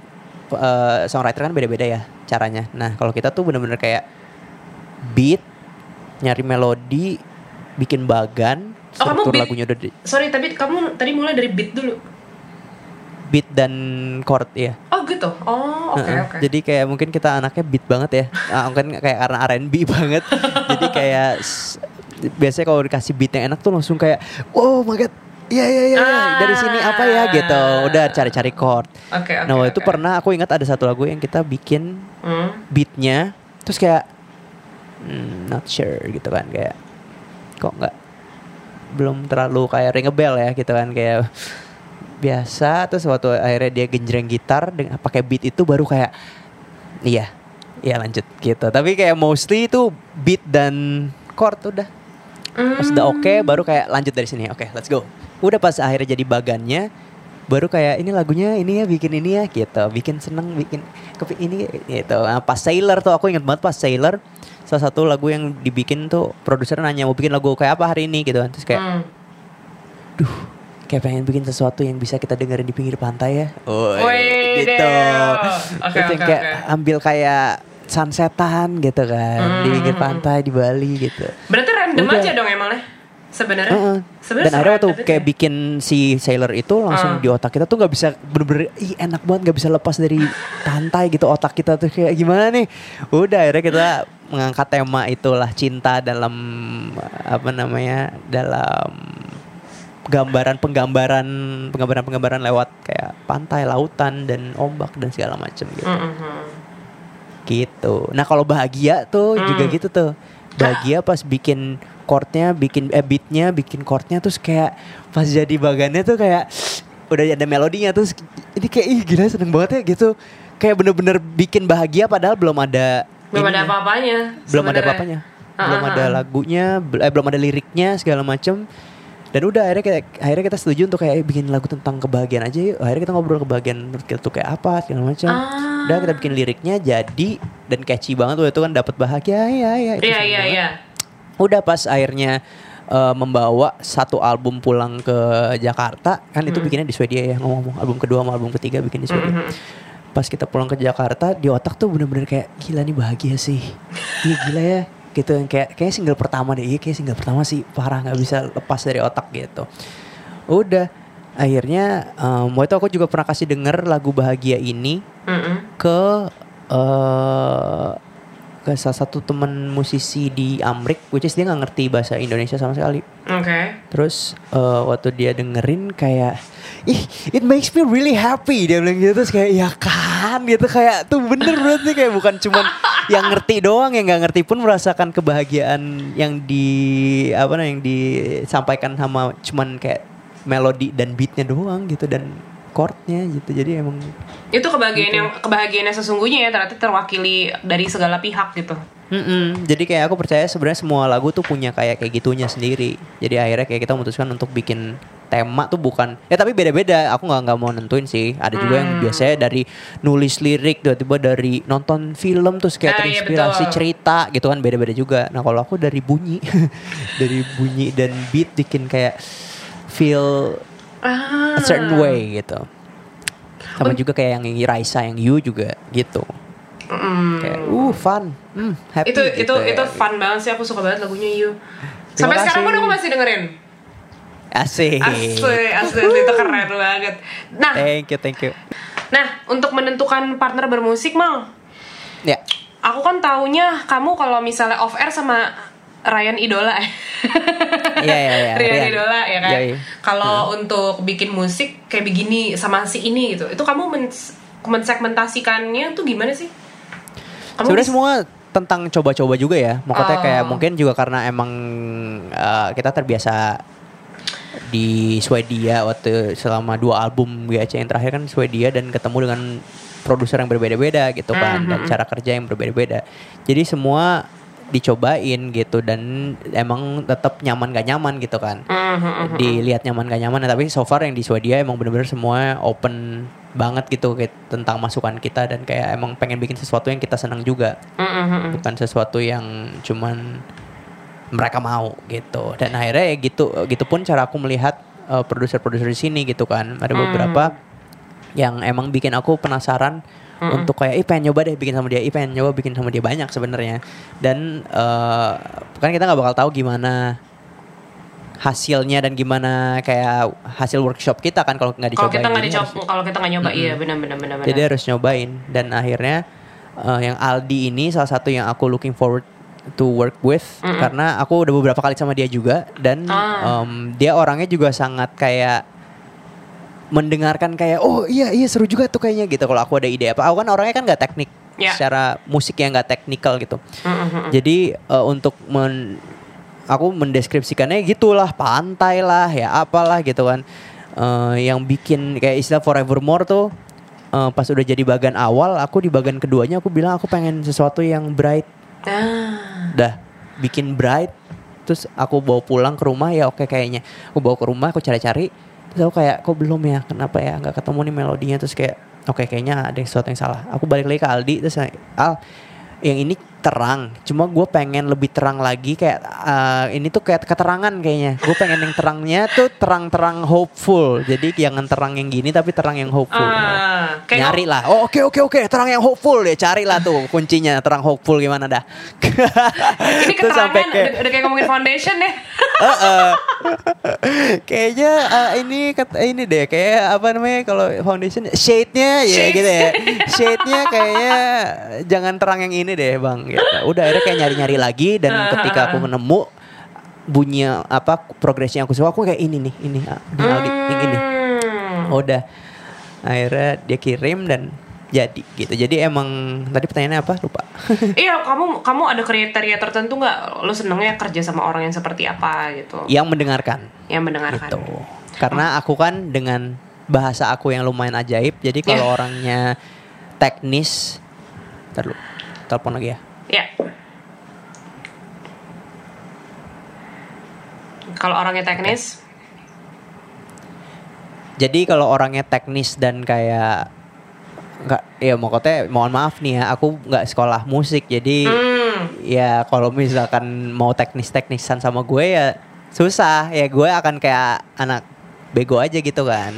eh, songwriter kan beda-beda ya caranya. Nah, kalau kita tuh bener-bener kayak beat, nyari melodi, bikin bagan, Oh, kamu struktur beat- lagunya udah di, Sorry, tapi kamu tadi mulai dari beat dulu. beat dan chord ya. Oh gitu. Oh oke Heeh. oke. Jadi kayak mungkin kita anaknya beat banget ya. Ah, mungkin kayak karena R&B banget. Jadi kayak biasanya kalau dikasih beat yang enak tuh langsung kayak wow my god. Iya iya iya iya. dari sini apa ya gitu. Udah cari-cari chord. Oke oke. nah, waktu itu pernah aku ingat ada satu lagu yang kita bikin Hmm. beatnya terus kayak hmm, not sure gitu kan kayak kok nggak belum terlalu kayak ring a bell ya gitu kan kayak biasa terus waktu akhirnya dia genjreng gitar dengan pakai beat itu baru kayak iya iya lanjut gitu tapi kayak mostly itu beat dan chord udah pas udah oke baru kayak lanjut dari sini oke let's go udah pas akhirnya jadi bagannya baru kayak ini lagunya ini ya bikin ini ya gitu. Bikin seneng bikin kepi ini gitu. Nah, pas Sailor tuh aku inget banget pas Sailor salah satu lagu yang dibikin tuh produser nanya mau bikin lagu kayak apa hari ini? Gitu kan. Terus kayak Hmm. duh kayak pengen bikin sesuatu yang bisa kita dengerin di pinggir pantai ya. Oh gitu. Terus yang oke, kayak oke. ambil kayak sunsetan gitu kan di Hmm, pinggir hmm, pantai di Bali gitu. Berarti random Udah. aja dong emangnya? Sebenarnya. Heeh. Sebenarnya Dan akhirnya waktu kayak ya? bikin si Sailor itu langsung Ah. di otak kita tuh nggak bisa bener-bener ih enak banget nggak bisa lepas dari pantai gitu otak kita tuh kayak gimana nih udah akhirnya kita mengangkat tema itulah cinta dalam apa namanya dalam gambaran penggambaran penggambaran penggambaran lewat kayak pantai lautan dan ombak dan segala macam gitu Mhm. gitu. Nah kalau bahagia tuh Hmm. juga gitu tuh. Bahagia pas bikin chordnya, bikin eh, beatnya, bikin chordnya terus kayak pas jadi bagannya tuh kayak udah ada melodinya terus ini kayak ih gila seneng banget ya gitu. Kayak bener-bener bikin bahagia padahal belum ada Belum ada apa-apanya. belum ada apa-apanya. Ah, Belum ah, ada ah. lagunya, eh, belum ada liriknya segala macem Dan udah akhirnya kita, akhirnya kita setuju untuk kayak eh, bikin lagu tentang kebahagiaan aja yuk. Akhirnya kita ngobrol kebahagiaan menurut kita tuh kayak apa segala macam. Ah. Udah kita bikin liriknya jadi dan catchy banget tuh itu kan dapat bahagia ya ya itu Iya iya iya. Udah pas akhirnya eh, membawa satu album pulang ke Jakarta kan itu Hmm. bikinnya di Swedia ya ngomong album kedua sama album ketiga bikin di Swedia. Mhm. Pas kita pulang ke Jakarta di otak tuh bener-bener kayak gila nih bahagia sih. Iya gila ya gitu yang kayak kayak single pertama deh iya kayak single pertama sih parah nggak bisa lepas dari otak gitu udah akhirnya um, waktu itu aku juga pernah kasih denger lagu bahagia ini Mm-mm. ke eh ke salah satu teman musisi di Amrik, which is dia nggak ngerti bahasa Indonesia sama sekali. Oke. Terus eh, waktu dia dengerin kayak, ih, it makes me really happy dia bilang gitu terus kayak ya kan gitu kayak tuh bener berarti kayak bukan cuman yang ngerti doang yang nggak ngerti pun merasakan kebahagiaan yang di apa namanya yang disampaikan sama cuman kayak melodi dan beatnya doang gitu dan chordnya gitu jadi emang Itu kebahagiaan Gitu. yang kebahagiaan yang sesungguhnya ya ternyata terwakili dari segala pihak gitu. Mm-mm. Jadi kayak aku percaya sebenarnya semua lagu tuh punya kayak kayak gitunya sendiri. Jadi akhirnya kayak kita memutuskan untuk bikin tema tuh bukan ya tapi beda-beda. Aku nggak nggak mau nentuin sih. Ada juga yang Hmm. biasanya dari nulis lirik tiba-tiba dari nonton film terus kayak Ah, iya, terinspirasi betul. cerita gitu kan beda-beda juga. Nah kalau aku dari bunyi, dari bunyi dan beat bikin kayak feel Ah. a certain way gitu. Sama juga kayak yang Raisa yang You juga gitu. Mm. Kayak uh fun, hmm, happy itu itu gitu ya. itu fun banget sih aku suka banget lagunya You. Terima Sampai sekarang pun kasih. aku masih dengerin. Asik. Asli, asli, asli, itu keren banget. Nah, Thank you, thank you. nah untuk menentukan partner bermusik mal, Ya. aku kan taunya kamu kalau misalnya off air sama Ryan Idola. Iya, iya, iya, Ryan Ryan. Idola ya kan. Iya, iya. Kalau untuk bikin musik kayak begini sama si ini gitu, itu kamu men mensegmentasikannya tuh gimana sih? Kamu Sebenarnya semua tentang coba-coba juga ya. Makanya Oh. kayak mungkin juga karena emang uh, kita terbiasa di Swedia waktu selama dua album GAC yang terakhir kan Swedia dan ketemu dengan produser yang berbeda-beda gitu kan dan Mhm. cara kerja yang berbeda-beda. Jadi semua dicobain gitu dan emang tetap nyaman gak nyaman gitu kan. Mhm. dilihat nyaman gak nyaman tapi so far yang di Swedia emang bener-bener semua open banget gitu kayak tentang masukan kita dan kayak emang pengen bikin sesuatu yang kita senang juga. Bukan sesuatu yang cuman mereka mau gitu. Dan akhirnya ya gitu gitu pun cara aku melihat uh, produser-produser di sini gitu kan. Ada beberapa yang emang bikin aku penasaran untuk kayak ih pengen nyoba deh bikin sama dia ih pengen nyoba bikin sama dia banyak sebenarnya. Dan uh, kan kita nggak bakal tahu gimana hasilnya dan gimana kayak hasil workshop kita kan kalau nggak Kalau dicoba kita nggak dicoba, kalau kita nggak nyoba, iya benar benar jadi harus nyobain. Dan akhirnya uh, yang Aldi ini salah satu yang aku looking forward to work with karena aku udah beberapa kali sama dia juga dan Ah. um, dia orangnya juga sangat kayak mendengarkan kayak oh iya iya seru juga tuh kayaknya gitu kalau aku ada ide apa aku kan orangnya kan nggak teknik Ya. secara musik yang nggak teknikal gitu Mhm. jadi uh, untuk men aku mendeskripsikannya gitulah pantai lah ya apalah gitu kan Eh, yang bikin kayak istilah forevermore tuh eh, pas udah jadi bagian awal aku di bagian keduanya aku bilang aku pengen sesuatu yang bright Ah. dah bikin bright terus aku bawa pulang ke rumah ya oke kayaknya aku bawa ke rumah aku cari-cari terus aku kayak kok belum ya kenapa ya nggak ketemu nih melodinya terus kayak oke kayaknya ada sesuatu yang salah. Aku balik lagi ke Aldi terus Al yang ini terang. Cuma gue pengen lebih terang lagi kayak eh, ini tuh kayak keterangan kayaknya. Gue pengen yang terangnya tuh terang-terang hopeful. Jadi jangan terang yang gini tapi terang yang hopeful. Ah, kayak nyari lah. Oh oke oke oke. Terang yang hopeful ya carilah tuh kuncinya. Terang hopeful gimana dah. Ini Terus sampai keterangan. kayak- udah, udah kayak ngomongin foundation ya. Heeh. kayaknya eh, ini ini deh. Kayak apa namanya kalau foundation? Shade-nya ya Shade. gitu ya. Shade-nya kayaknya jangan terang yang ini deh bang gitu. udah akhirnya kayak nyari-nyari lagi dan ketika aku menemu bunyi apa progresnya aku suka aku kayak ini nih ini ah, ini Aldi, yang ini Hmm. udah akhirnya dia kirim dan jadi gitu jadi emang tadi pertanyaannya apa lupa Iya, kamu kamu ada kriteria tertentu nggak? Lo senengnya kerja sama orang yang seperti apa gitu? yang mendengarkan Yang mendengarkan. gitu karena aku kan dengan bahasa aku yang lumayan ajaib jadi kalau Iya. orangnya teknis Ntar dulu, telepon lagi ya Ya. Kalau orangnya teknis, jadi kalau orangnya teknis dan kayak nggak ya mau kata mohon maaf nih ya aku nggak sekolah musik jadi hmm, ya kalau misalkan mau teknis teknisan sama gue ya susah. Ya gue akan kayak anak bego aja gitu kan.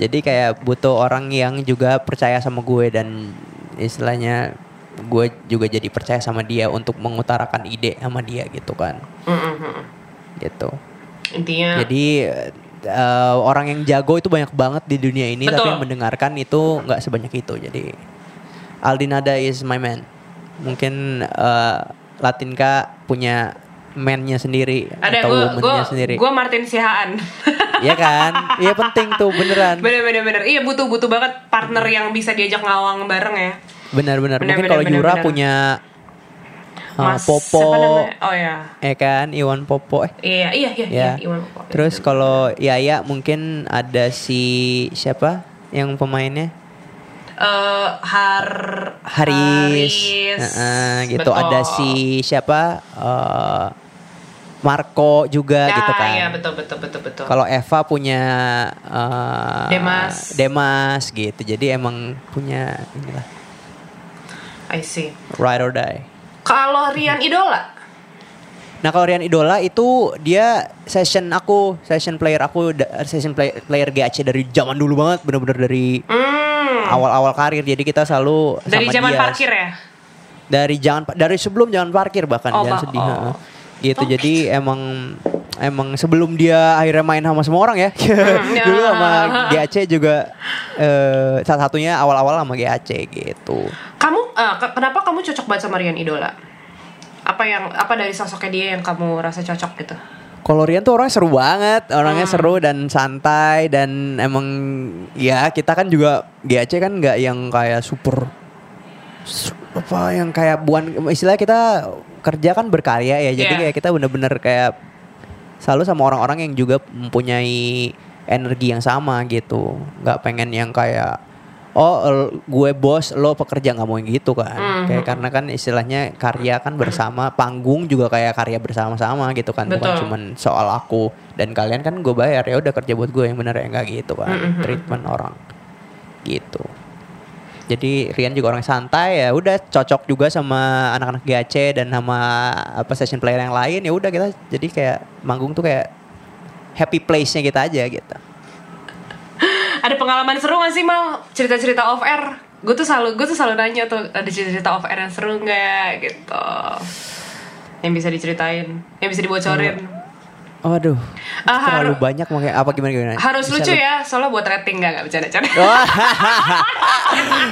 Jadi kayak butuh orang yang juga percaya sama gue dan istilahnya gue juga jadi percaya sama dia untuk mengutarakan ide sama dia gitu kan hmm, hmm, hmm. gitu intinya jadi eh, orang yang jago itu banyak banget di dunia ini tapi Betul. yang mendengarkan itu nggak sebanyak itu jadi Aldinada is my man mungkin eh, Latinka punya man-nya sendiri Ada atau woman-nya sendiri gue Martin Sihaan. Iya kan iya penting tuh beneran bener bener bener. Iya butuh butuh banget partner yang bisa diajak ngawang bareng ya. Benar-benar mungkin kalau Yura bener. punya eh, Mas Popo? Oh ya. eh kan Iwan Popo eh Iya iya iya. ya. iya, Iwan Popo. Terus kalau Yaya mungkin ada si siapa yang pemainnya? Eh, Har Haris, Haris. Heeh, gitu. Betul. Ada si siapa? Eh, Marco juga Nah, gitu kan. Iya betul betul betul betul. Kalau Eva punya eh, Demas. Demas gitu. Jadi emang punya inilah I see. ride or die. Kalau Rian Idola, Nah kalau Rian Idola itu dia session aku, session player aku, session play- player GAC dari zaman dulu banget, bener-bener dari hmm, awal-awal karir. Jadi kita selalu dari sama zaman dia. parkir ya. Dari jangan dari sebelum jangan parkir bahkan Oh, jangan sedih. Oh. Gitu. Jadi emang emang sebelum dia akhirnya main sama semua orang ya. ya. dulu sama GAC juga eh salah satunya awal-awal sama GAC gitu. Kamu ke- kenapa kamu cocok banget sama Rian Idola? Apa yang apa dari sosoknya dia yang kamu rasa cocok gitu? Kalau Rian tuh orangnya seru banget, orangnya Hmm. seru dan santai dan emang ya kita kan juga GAC kan nggak yang kayak super su- apa yang kayak buan istilahnya kita kerja kan berkarya ya, jadi Iya. kayak kita bener-bener kayak selalu sama orang-orang yang juga mempunyai energi yang sama gitu, nggak pengen yang kayak oh gue bos lo pekerja nggak mau yang gitu kan Mhm. kayak karena kan istilahnya karya kan bersama panggung juga kayak karya bersama-sama gitu kan bukan Betul. cuman soal aku dan kalian kan gue bayar ya udah kerja buat gue yang bener ya nggak gitu kan Mhm. treatment orang gitu jadi Rian juga orang santai ya udah cocok juga sama anak-anak GAC dan sama apa session player yang lain ya udah kita jadi kayak manggung tuh kayak happy place-nya kita aja gitu Ada pengalaman seru gak sih mal cerita-cerita off air? Gue tuh selalu gue tuh selalu nanya tuh ada cerita-cerita off air yang seru nggak gitu. Yang bisa diceritain, yang bisa dibocorin. Waduh, Ah, terlalu haru- banyak makanya apa gimana gimana? Harus Bisa lucu lu- ya, soalnya buat rating nggak nggak bercanda-canda. Wah,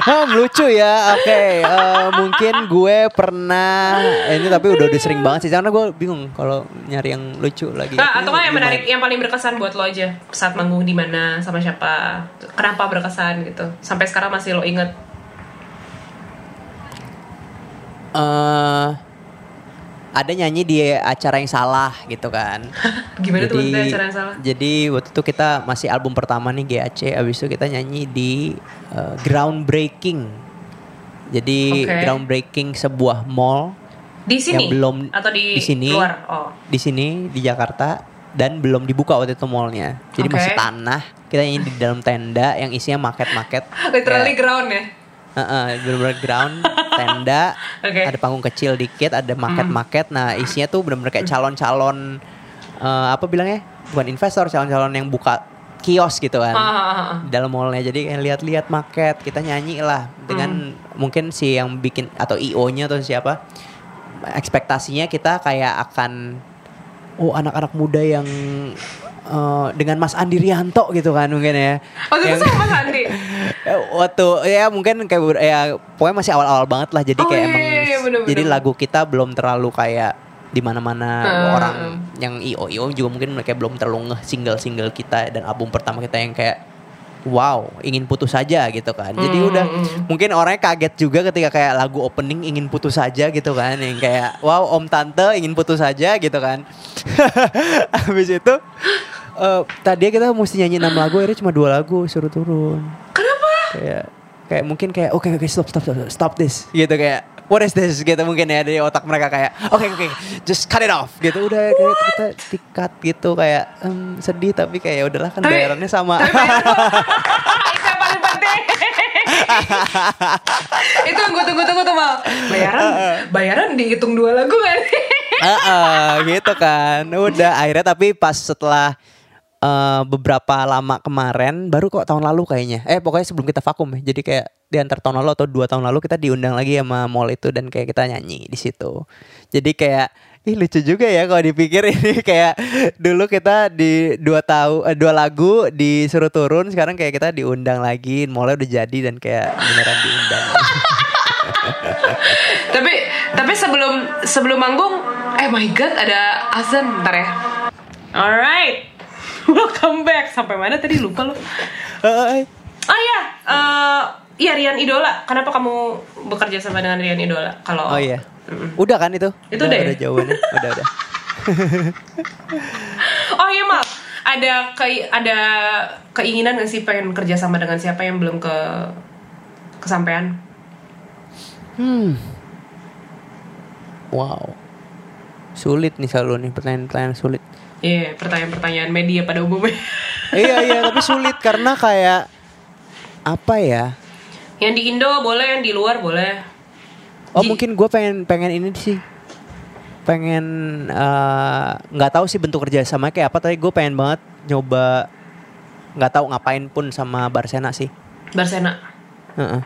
Hmm, lucu ya. Oke, eh, mungkin gue pernah ini tapi udah udah sering banget sih karena gue bingung kalau nyari yang lucu lagi. Nah, atau yang menarik, yang paling berkesan buat lo aja saat manggung di mana sama siapa, kenapa berkesan gitu, sampai sekarang masih lo inget. eh ada nyanyi di acara yang salah gitu kan. Gimana tuh maksudnya acara yang salah? Jadi waktu itu kita masih album pertama nih GAC, abis itu kita nyanyi di eh, groundbreaking. Jadi Oke. groundbreaking sebuah mall Di sini? yang belum atau di, di sini luar? Oh. di sini di Jakarta dan belum dibuka waktu itu mallnya. Jadi Oke. masih tanah. Kita nyanyi di dalam tenda yang isinya market-market. Literally ground ya. Heeh, bener-bener ground, tenda, Oke. ada panggung kecil dikit, ada market-market. Nah, isinya tuh bener-bener kayak calon-calon eh, apa bilangnya? Bukan investor, calon-calon yang buka kios gitu kan. Ah, ah, ah. Di dalam mallnya jadi kayak lihat-lihat market, kita nyanyi lah dengan mungkin si yang bikin atau IO-nya atau siapa ekspektasinya kita kayak akan oh anak-anak muda yang eh, dengan Mas Andi Rianto gitu kan mungkin ya. Oh, itu Yang- sama Mas Andi. Waktu ya mungkin kayak ya pokoknya masih awal-awal banget lah jadi Oh, kayak iya, emang iya, iya, bener, jadi bener. lagu kita belum terlalu kayak di mana-mana Hmm. orang yang IO IO juga mungkin mereka belum terlalu ngeh single-single kita dan album pertama kita yang kayak wow ingin putus saja gitu kan jadi Hmm, udah hmm. mungkin orangnya kaget juga ketika kayak lagu opening ingin putus saja gitu kan yang kayak wow om tante ingin putus saja gitu kan habis itu eh tadi kita mesti nyanyi enam lagu akhirnya cuma dua lagu suruh turun? Kayak kayak mungkin kayak oke oke stop stop stop stop this. Gitu kayak what is this? Gitu mungkin ya dari otak mereka kayak oke oke just cut it off. Gitu udah kayak kita tikat gitu kayak em, sedih tapi kayak ya udahlah kan bayarannya sama. itu yang paling penting. itu yang gue tunggu-tunggu tuh mal. Bayaran, bayaran dihitung dua lagu kan? Heeh, gitu kan. Udah akhirnya tapi pas setelah eh, beberapa lama kemarin baru kok tahun lalu kayaknya eh pokoknya sebelum kita vakum ya jadi kayak di antar tahun lalu atau dua tahun lalu kita diundang lagi sama mall itu dan kayak kita nyanyi di situ jadi kayak Ih lucu juga ya kalau dipikir ini kayak dulu kita di dua tahu eh, dua lagu disuruh turun sekarang kayak kita diundang lagi mulai udah jadi dan kayak beneran diundang. tapi tapi sebelum sebelum manggung, eh my god ada azan ntar ya. Alright, welcome back. Sampai mana tadi lupa lo? Hai. Oh iya, eh iya Rian Idola. Kenapa kamu bekerja sama dengan Rian Idola? Kalau Oh iya. Udah kan itu? Itu udah, udah ya? udah jawabannya. udah udah. Oh iya mal, ada ke ada keinginan nggak sih pengen kerja sama dengan siapa yang belum ke kesampaian? Hmm. Wow. Sulit nih selalu nih pertanyaan-pertanyaan sulit. Iya, pertanyaan-pertanyaan media pada umumnya. iya iya tapi sulit karena kayak apa ya? yang di Indo boleh, yang di luar boleh. Oh Ji- mungkin gue pengen pengen ini sih pengen eh, nggak tahu sih bentuk kerja sama kayak apa tapi gue pengen banget nyoba nggak tahu ngapain pun sama Barsena sih. Barsena. Heeh.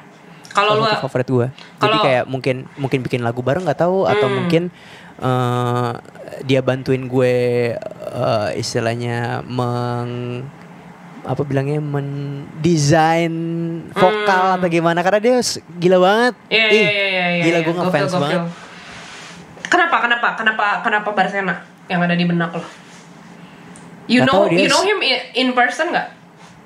Kalau lu favorit gue. Jadi kayak mungkin mungkin bikin lagu bareng nggak tahu atau Hmm. mungkin eh, dia bantuin gue eh, istilahnya meng apa bilangnya mendesain vokal atau gimana karena dia gila banget. Hmm. Iya Ih, iya iya iya. Gila gue ngefans gokil. banget. Kenapa? Kenapa? Kenapa? Kenapa Barsena yang ada di benak lo? You Nggak know, you know him in person nggak?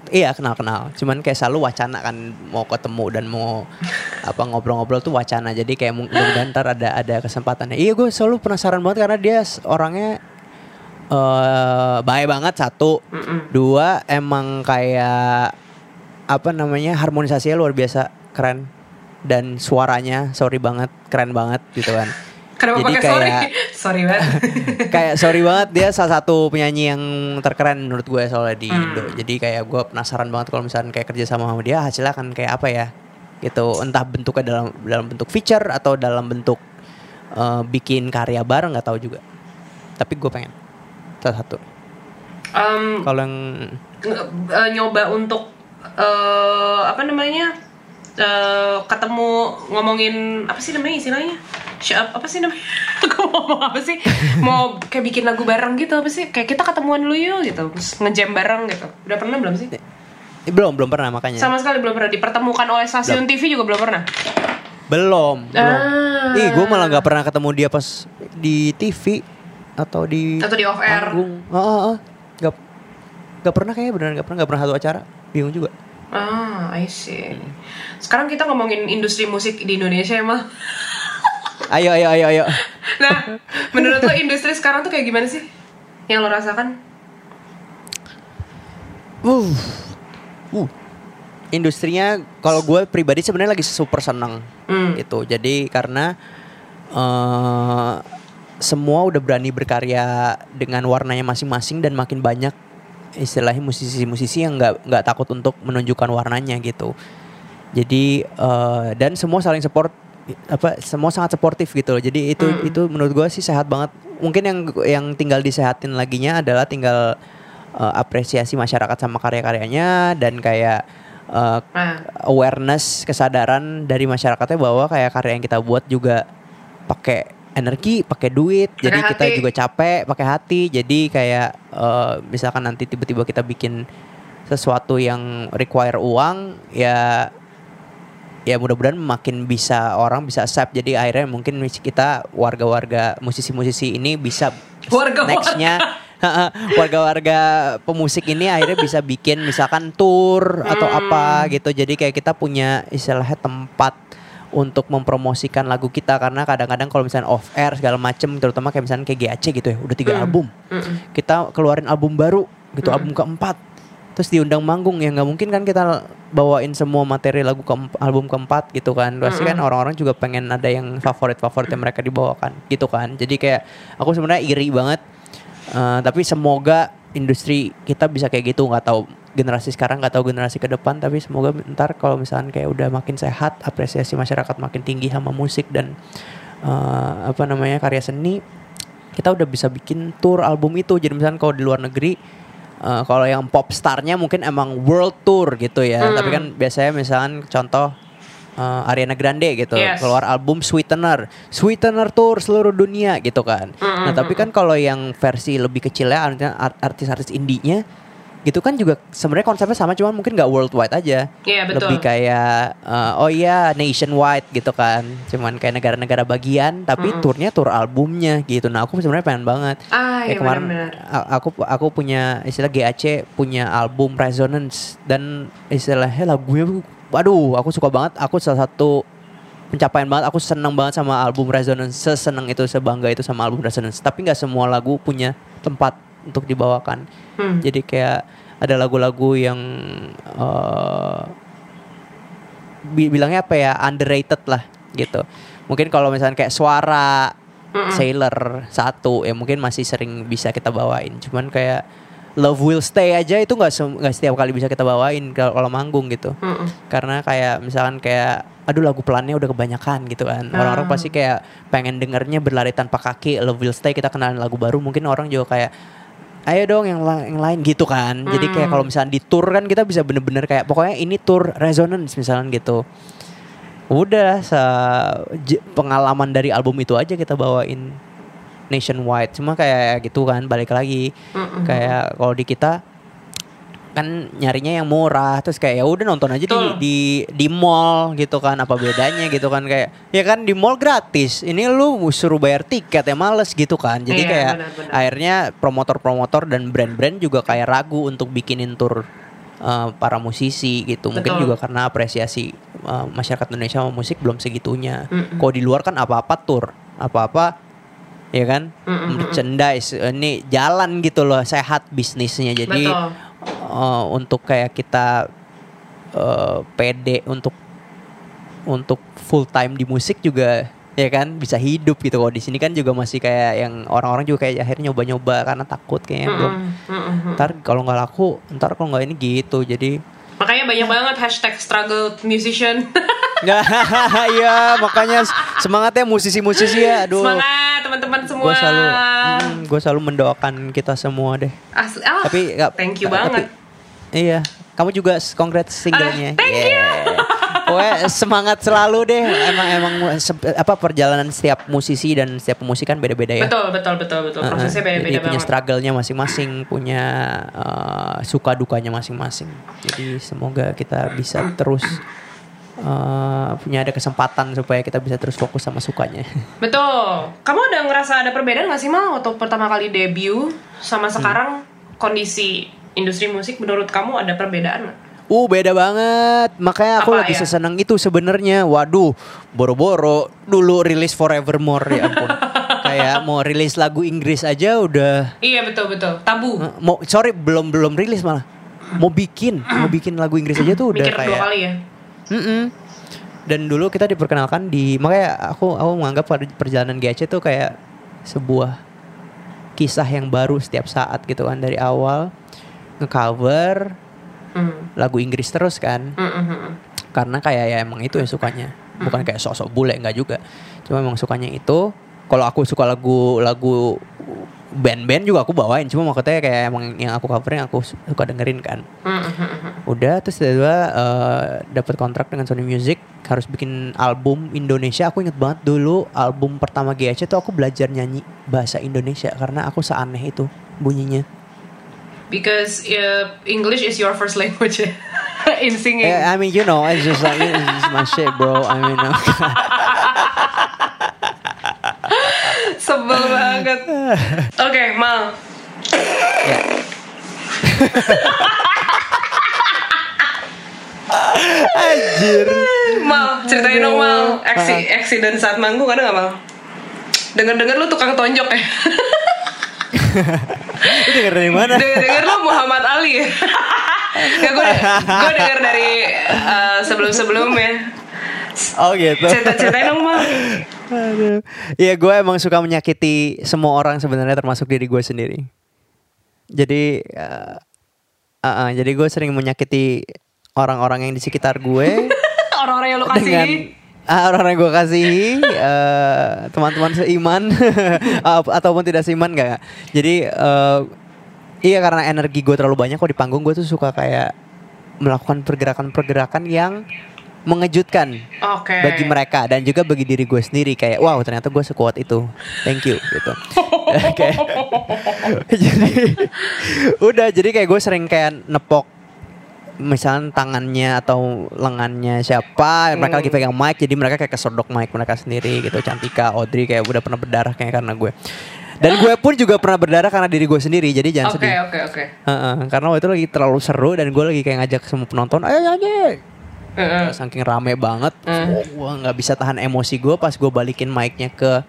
Iya kenal kenal. Cuman kayak selalu wacana kan mau ketemu dan mau apa ngobrol-ngobrol tuh wacana. Jadi kayak mung- mudah-mudahan ntar ada ada kesempatannya. Iya gue selalu penasaran banget karena dia orangnya eh baik banget satu, Mm-mm. dua emang kayak apa namanya harmonisasinya luar biasa keren dan suaranya sorry banget keren banget gitu kan. Kenapa Jadi pakai sorry? kayak- sorry banget. kayak sorry banget dia salah satu penyanyi yang terkeren menurut gue soalnya di Hmm. Indo. Jadi kayak gue penasaran banget kalau misalnya kayak kerja sama sama dia hasilnya akan kayak apa ya gitu. Entah bentuknya dalam dalam bentuk feature atau dalam bentuk eh, bikin karya bareng nggak tahu juga. Tapi gue pengen salah satu. Em, Kalau yang eh, nyoba untuk eh apa namanya eh ketemu ngomongin apa sih namanya istilahnya up, apa sih namanya aku mau ngomong apa sih mau kayak bikin lagu bareng gitu apa sih kayak kita ketemuan dulu yuk gitu terus ngejam bareng gitu udah pernah belum sih eh, belum belum pernah makanya. sama sekali belum pernah dipertemukan oleh stasiun TV juga belum pernah Belum. belum. Ah. Ih gue malah nggak pernah ketemu dia pas di TV atau di Atau di off air. panggung. Ah, ah, ah. Nggak nggak pernah kayaknya beneran nggak pernah nggak pernah satu acara. Bingung juga. ah I see sekarang kita ngomongin industri musik di Indonesia emang Ayo ayo ayo ayo. nah menurut lo industri sekarang tuh kayak gimana sih yang lo rasakan Uh. Uh. Industrinya kalau gue pribadi sebenarnya lagi super seneng Hmm. gitu. Jadi karena eh semua udah berani berkarya dengan warnanya masing-masing dan makin banyak istilahnya musisi-musisi yang nggak nggak takut untuk menunjukkan warnanya gitu. Jadi eh dan semua saling support apa semua sangat suportif gitu loh. Jadi itu Hmm. itu menurut gue sih sehat banget. Mungkin yang yang tinggal disehatin laginya adalah tinggal eh, apresiasi masyarakat sama karya-karyanya dan kayak nah awareness kesadaran dari masyarakatnya bahwa kayak karya yang kita buat juga pakai energi, pakai duit, Pakai jadi kita hati. juga capek, pakai hati. Jadi kayak eh, misalkan nanti tiba-tiba kita bikin sesuatu yang require uang, ya ya mudah-mudahan makin bisa orang bisa accept. Jadi akhirnya mungkin kita warga-warga musisi-musisi ini bisa Warga-warga. nextnya warga-warga pemusik ini akhirnya bisa bikin misalkan tour atau Hmm. apa gitu jadi kayak kita punya istilahnya tempat untuk mempromosikan lagu kita. Karena kadang-kadang kalau misalnya off air segala macem terutama kayak misalnya kayak GAC gitu ya udah tiga Hmm. album. Mm-mm. kita keluarin album baru gitu Hmm. album keempat. Terus diundang manggung ya nggak mungkin kan kita bawain semua materi lagu ke album keempat gitu kan. Pasti kan orang-orang juga pengen ada yang favorit favorit yang mereka dibawakan gitu kan. Jadi kayak aku sebenarnya iri banget. Eh, tapi semoga industri kita bisa kayak gitu nggak tahu generasi sekarang nggak tahu generasi ke depan tapi semoga ntar kalau misalnya kayak udah makin sehat apresiasi masyarakat makin tinggi sama musik dan eh, apa namanya karya seni kita udah bisa bikin tour album itu. Jadi misalnya kalau di luar negeri eh, kalau yang pop starnya mungkin emang world tour gitu ya. Hmm. tapi kan biasanya misalkan contoh uh, Ariana Grande gitu Yes. keluar album Sweetener. Sweetener tour seluruh dunia gitu kan. Nah tapi kan kalau yang versi lebih kecilnya artis-artis indie-nya gitu kan juga sebenarnya konsepnya sama cuman mungkin nggak worldwide aja. Iya, betul. lebih kayak uh, oh iya nationwide gitu kan. Cuman kayak negara-negara bagian tapi turnya tur albumnya gitu. Nah aku sebenarnya pengen banget. Ah, Kayak iya kemarin benar-benar. a- aku aku punya istilah GAC punya album Resonance. Dan istilahnya lagunya waduh aku suka banget. Aku salah satu pencapaian banget. Aku seneng banget sama album Resonance. Seseneng itu sebangga itu sama album Resonance. Tapi nggak semua lagu punya tempat untuk dibawakan. Hmm. jadi kayak ada lagu-lagu yang bi- bilangnya apa ya underrated lah gitu. Mungkin kalau misalnya kayak suara Sailor satu ya mungkin masih sering bisa kita bawain. Cuman kayak Love Will Stay aja itu nggak nggak setiap kali bisa kita bawain kalau manggung gitu. Mm-mm. karena kayak misalkan kayak aduh lagu pelannya udah kebanyakan gitu kan. Orang-orang Ah. pasti kayak pengen dengernya berlari tanpa kaki Love Will Stay kita kenalin lagu baru. Mungkin orang juga kayak ayo dong yang, la- yang lain gitu kan jadi kayak Hmm. kalau misalnya di tour kan kita bisa bener-bener kayak pokoknya ini tour resonance misalnya gitu udah se- pengalaman dari album itu aja kita bawain nationwide cuma kayak gitu kan balik lagi Mm-mm. kayak kalau di kita kan nyarinya yang murah terus kayak ya udah nonton aja di, Betul. di di mall gitu kan apa bedanya gitu kan kayak ya kan di mall gratis ini lu suruh bayar tiket ya males gitu kan jadi Iya, kayak benar-benar. akhirnya promotor-promotor dan brand-brand juga kayak ragu untuk bikinin tour uh, para musisi gitu mungkin Betul. juga karena apresiasi uh, masyarakat Indonesia sama musik belum segitunya Mm-mm. kalau di luar kan apa-apa tour apa-apa ya kan Mm-mm. merchandise ini jalan gitu loh sehat bisnisnya jadi Betul. Eh, untuk kayak kita eh, pede untuk untuk full time di musik juga ya kan bisa hidup gitu kalau di sini kan juga masih kayak yang orang-orang juga kayak akhirnya nyoba-nyoba karena takut kayaknya belum Mm-mm. Mm-mm. ntar kalau nggak laku ntar kalau nggak ini gitu jadi Makanya banyak banget hashtag struggle musician. nggak iya makanya semangatnya musisi-musisi ya aduh Semangat teman-teman semua. gue selalu gue selalu mendoakan kita semua deh Asli, ah, tapi nggak- thank you tapi- banget. iya kamu juga congrats singlenya Ah, thank you Pokoknya semangat selalu deh emang emang apa perjalanan setiap musisi dan setiap pemusik kan beda-beda ya Betul, betul, betul, betul. Prosesnya beda-beda punya banget. struggle-nya masing-masing punya uh, suka dukanya masing-masing jadi semoga kita bisa terus uh, punya ada kesempatan supaya kita bisa terus fokus sama sukanya Betul. Kamu udah ngerasa ada perbedaan gak sih Mal waktu pertama kali debut sama Hmm. sekarang kondisi industri musik menurut kamu ada perbedaan nggak? Uh beda banget Makanya aku Apa lagi ya? sesenang itu sebenarnya Waduh Boro-boro Dulu rilis Forevermore ya ampun Kayak mau rilis lagu Inggris aja udah Iya betul betul. Tabu. mau Sorry belum belum rilis malah Mau bikin Mau bikin lagu Inggris aja tuh udah Mikir dua kayak kali ya. Mm-mm. Dan dulu kita diperkenalkan di Makanya aku aku menganggap per- perjalanan GAC tuh kayak Sebuah Kisah yang baru setiap saat gitu kan Dari awal Ngecover Hmm. Lagu Inggris terus kan. Hmm, hmm, hmm. karena kayak ya emang itu yang sukanya. Bukan kayak sosok bule nggak juga. Cuma emang sukanya itu. Kalau aku suka lagu lagu band-band juga aku bawain. Cuma maksudnya kayak emang yang aku cover yang aku su- suka dengerin kan. Udah terus tiba-tiba eh, dapat kontrak dengan Sony Music. Harus bikin album Indonesia. Aku inget banget dulu album pertama GAC tuh aku belajar nyanyi bahasa Indonesia. Karena aku seaneh itu bunyinya Because uh, English is your first language in singing. Eh, I mean you know it's just like it's just my shit bro I mean Sebel banget. Oke, Mal. ya. Anjir. Mal, ceritain dong Mal. Aksi, accident saat manggung ada gak Mal? Dengar-dengar lu tukang tonjok ya? Itu denger dari mana? Dengar-dengar lu Muhammad Ali? Gak, gue, gue denger dari uh, sebelum-sebelumnya. Oh gitu. Cerita-ceritain dong Mal. Aduh. Iya gue emang suka menyakiti semua orang sebenarnya termasuk diri gue sendiri. Jadi, eh, uh, uh, jadi gue sering menyakiti orang-orang yang di sekitar gue Orang-orang yang lu dengan kasihi. ah, orang-orang yang gue kasihi, eh, teman-teman seiman ap- ataupun tidak seiman gak? Jadi eh, iya karena energi gue terlalu banyak kok di panggung gue tuh suka kayak melakukan pergerakan-pergerakan yang mengejutkan Oke. bagi mereka dan juga bagi diri gue sendiri kayak wow ternyata gue sekuat itu thank you gitu jadi udah jadi kayak gue sering kayak nepok misalnya tangannya atau lengannya siapa mereka lagi pegang mic jadi mereka kayak kesodok mic mereka sendiri gitu Cantika Audrey kayak udah pernah berdarah kayak karena gue dan gue pun juga pernah berdarah karena diri gue sendiri jadi jangan Oke sedih oke oke. Heeh, karena waktu itu lagi terlalu seru dan gue lagi kayak ngajak semua penonton ayo nyanyi Heeh. saking rame banget Hmm. oh, gue nggak bisa tahan emosi gue pas gue balikin mic-nya ke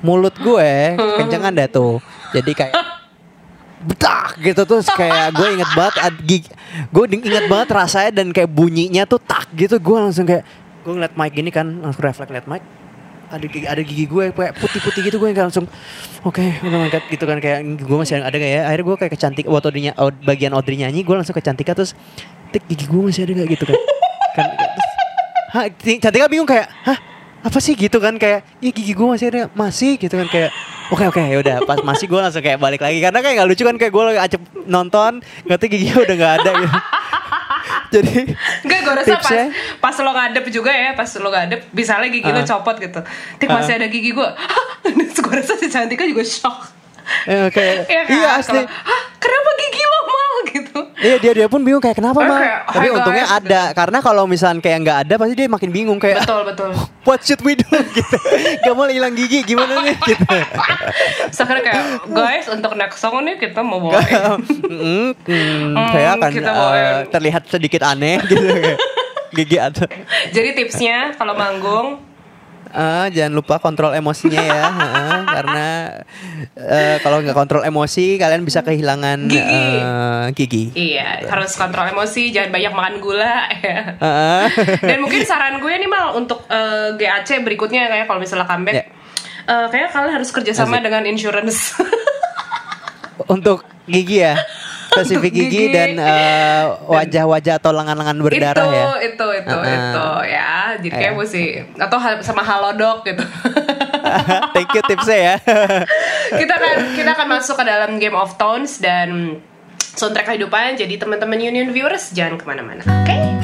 mulut gue Hmm. kencengan dah tuh jadi kayak betak gitu. Terus kayak gue inget banget gue inget banget rasanya dan kayak bunyinya tuh tak gitu. Gue langsung kayak gue ngeliat mic gini kan langsung refleks liat mic. Ada gigi, ada gigi gue kayak putih-putih gitu gue kayak langsung oke udah ngangkat gitu kan. Kayak gue masih ada ya akhirnya gue kayak kecantik waktu Audrey Aud- bagian Audrey nyanyi gue langsung kecantika terus tik gigi gue masih ada gak gitu kan. Kan terus, Cantika bingung kayak hah apa sih? Gitu kan kayak ih gigi gue masih ada masih gitu kan kayak oke oke ya udah pas masih gue langsung kayak balik lagi karena kayak nggak lucu kan kayak gue lagi acep nonton ngerti giginya udah nggak ada gitu jadi Enggak, gue rasa pas, Tipsnya? pas lo ngadep juga ya, pas lo ngadep, misalnya gigi lo Ah. copot gitu. Tik masih ada gigi gue. gue rasa si Cantika juga shock. Eh, kayak Iya kan? iya asli Hah, kenapa gigi lo mal gitu? Iya dia dia pun bingung kayak kenapa mah. kayak, Tapi "Hi, untungnya guys," ada karena kalau misalnya kayak nggak ada pasti dia makin bingung kayak Betul, betul. what should we do gitu. Gak mau hilang gigi gimana nih gitu. Akhirnya kayak, guys untuk next song nih kita mau bawain. Mm, mm, saya akan kita bawain. terlihat sedikit aneh gitu kayak gigi atau Jadi tipsnya kalau manggung, Ah, jangan lupa kontrol emosinya ya, Heeh, karena eh, kalau nggak kontrol emosi kalian bisa kehilangan Gigi. eh, gigi. iya harus kontrol emosi, jangan banyak makan gula. ya. Heeh. Dan mungkin saran gue nih mal untuk eh, GAC berikutnya kayak kalau misalnya comeback, Ya. eh, kayaknya kalian harus kerjasama Asik. dengan insurance. Untuk gigi ya, spesifik gigi, gigi. dan wajah-wajah atau lengan-lengan berdarah itu, ya. itu, itu, Uh-uh. itu, ya. Jadi kayak Iya. mesti atau hal- sama halodoc gitu. Thank you tipsnya ya. kita akan kita akan masuk ke dalam Game of Thrones dan soundtrack kehidupan. Jadi teman-teman Union viewers jangan ke mana-mana. Oke?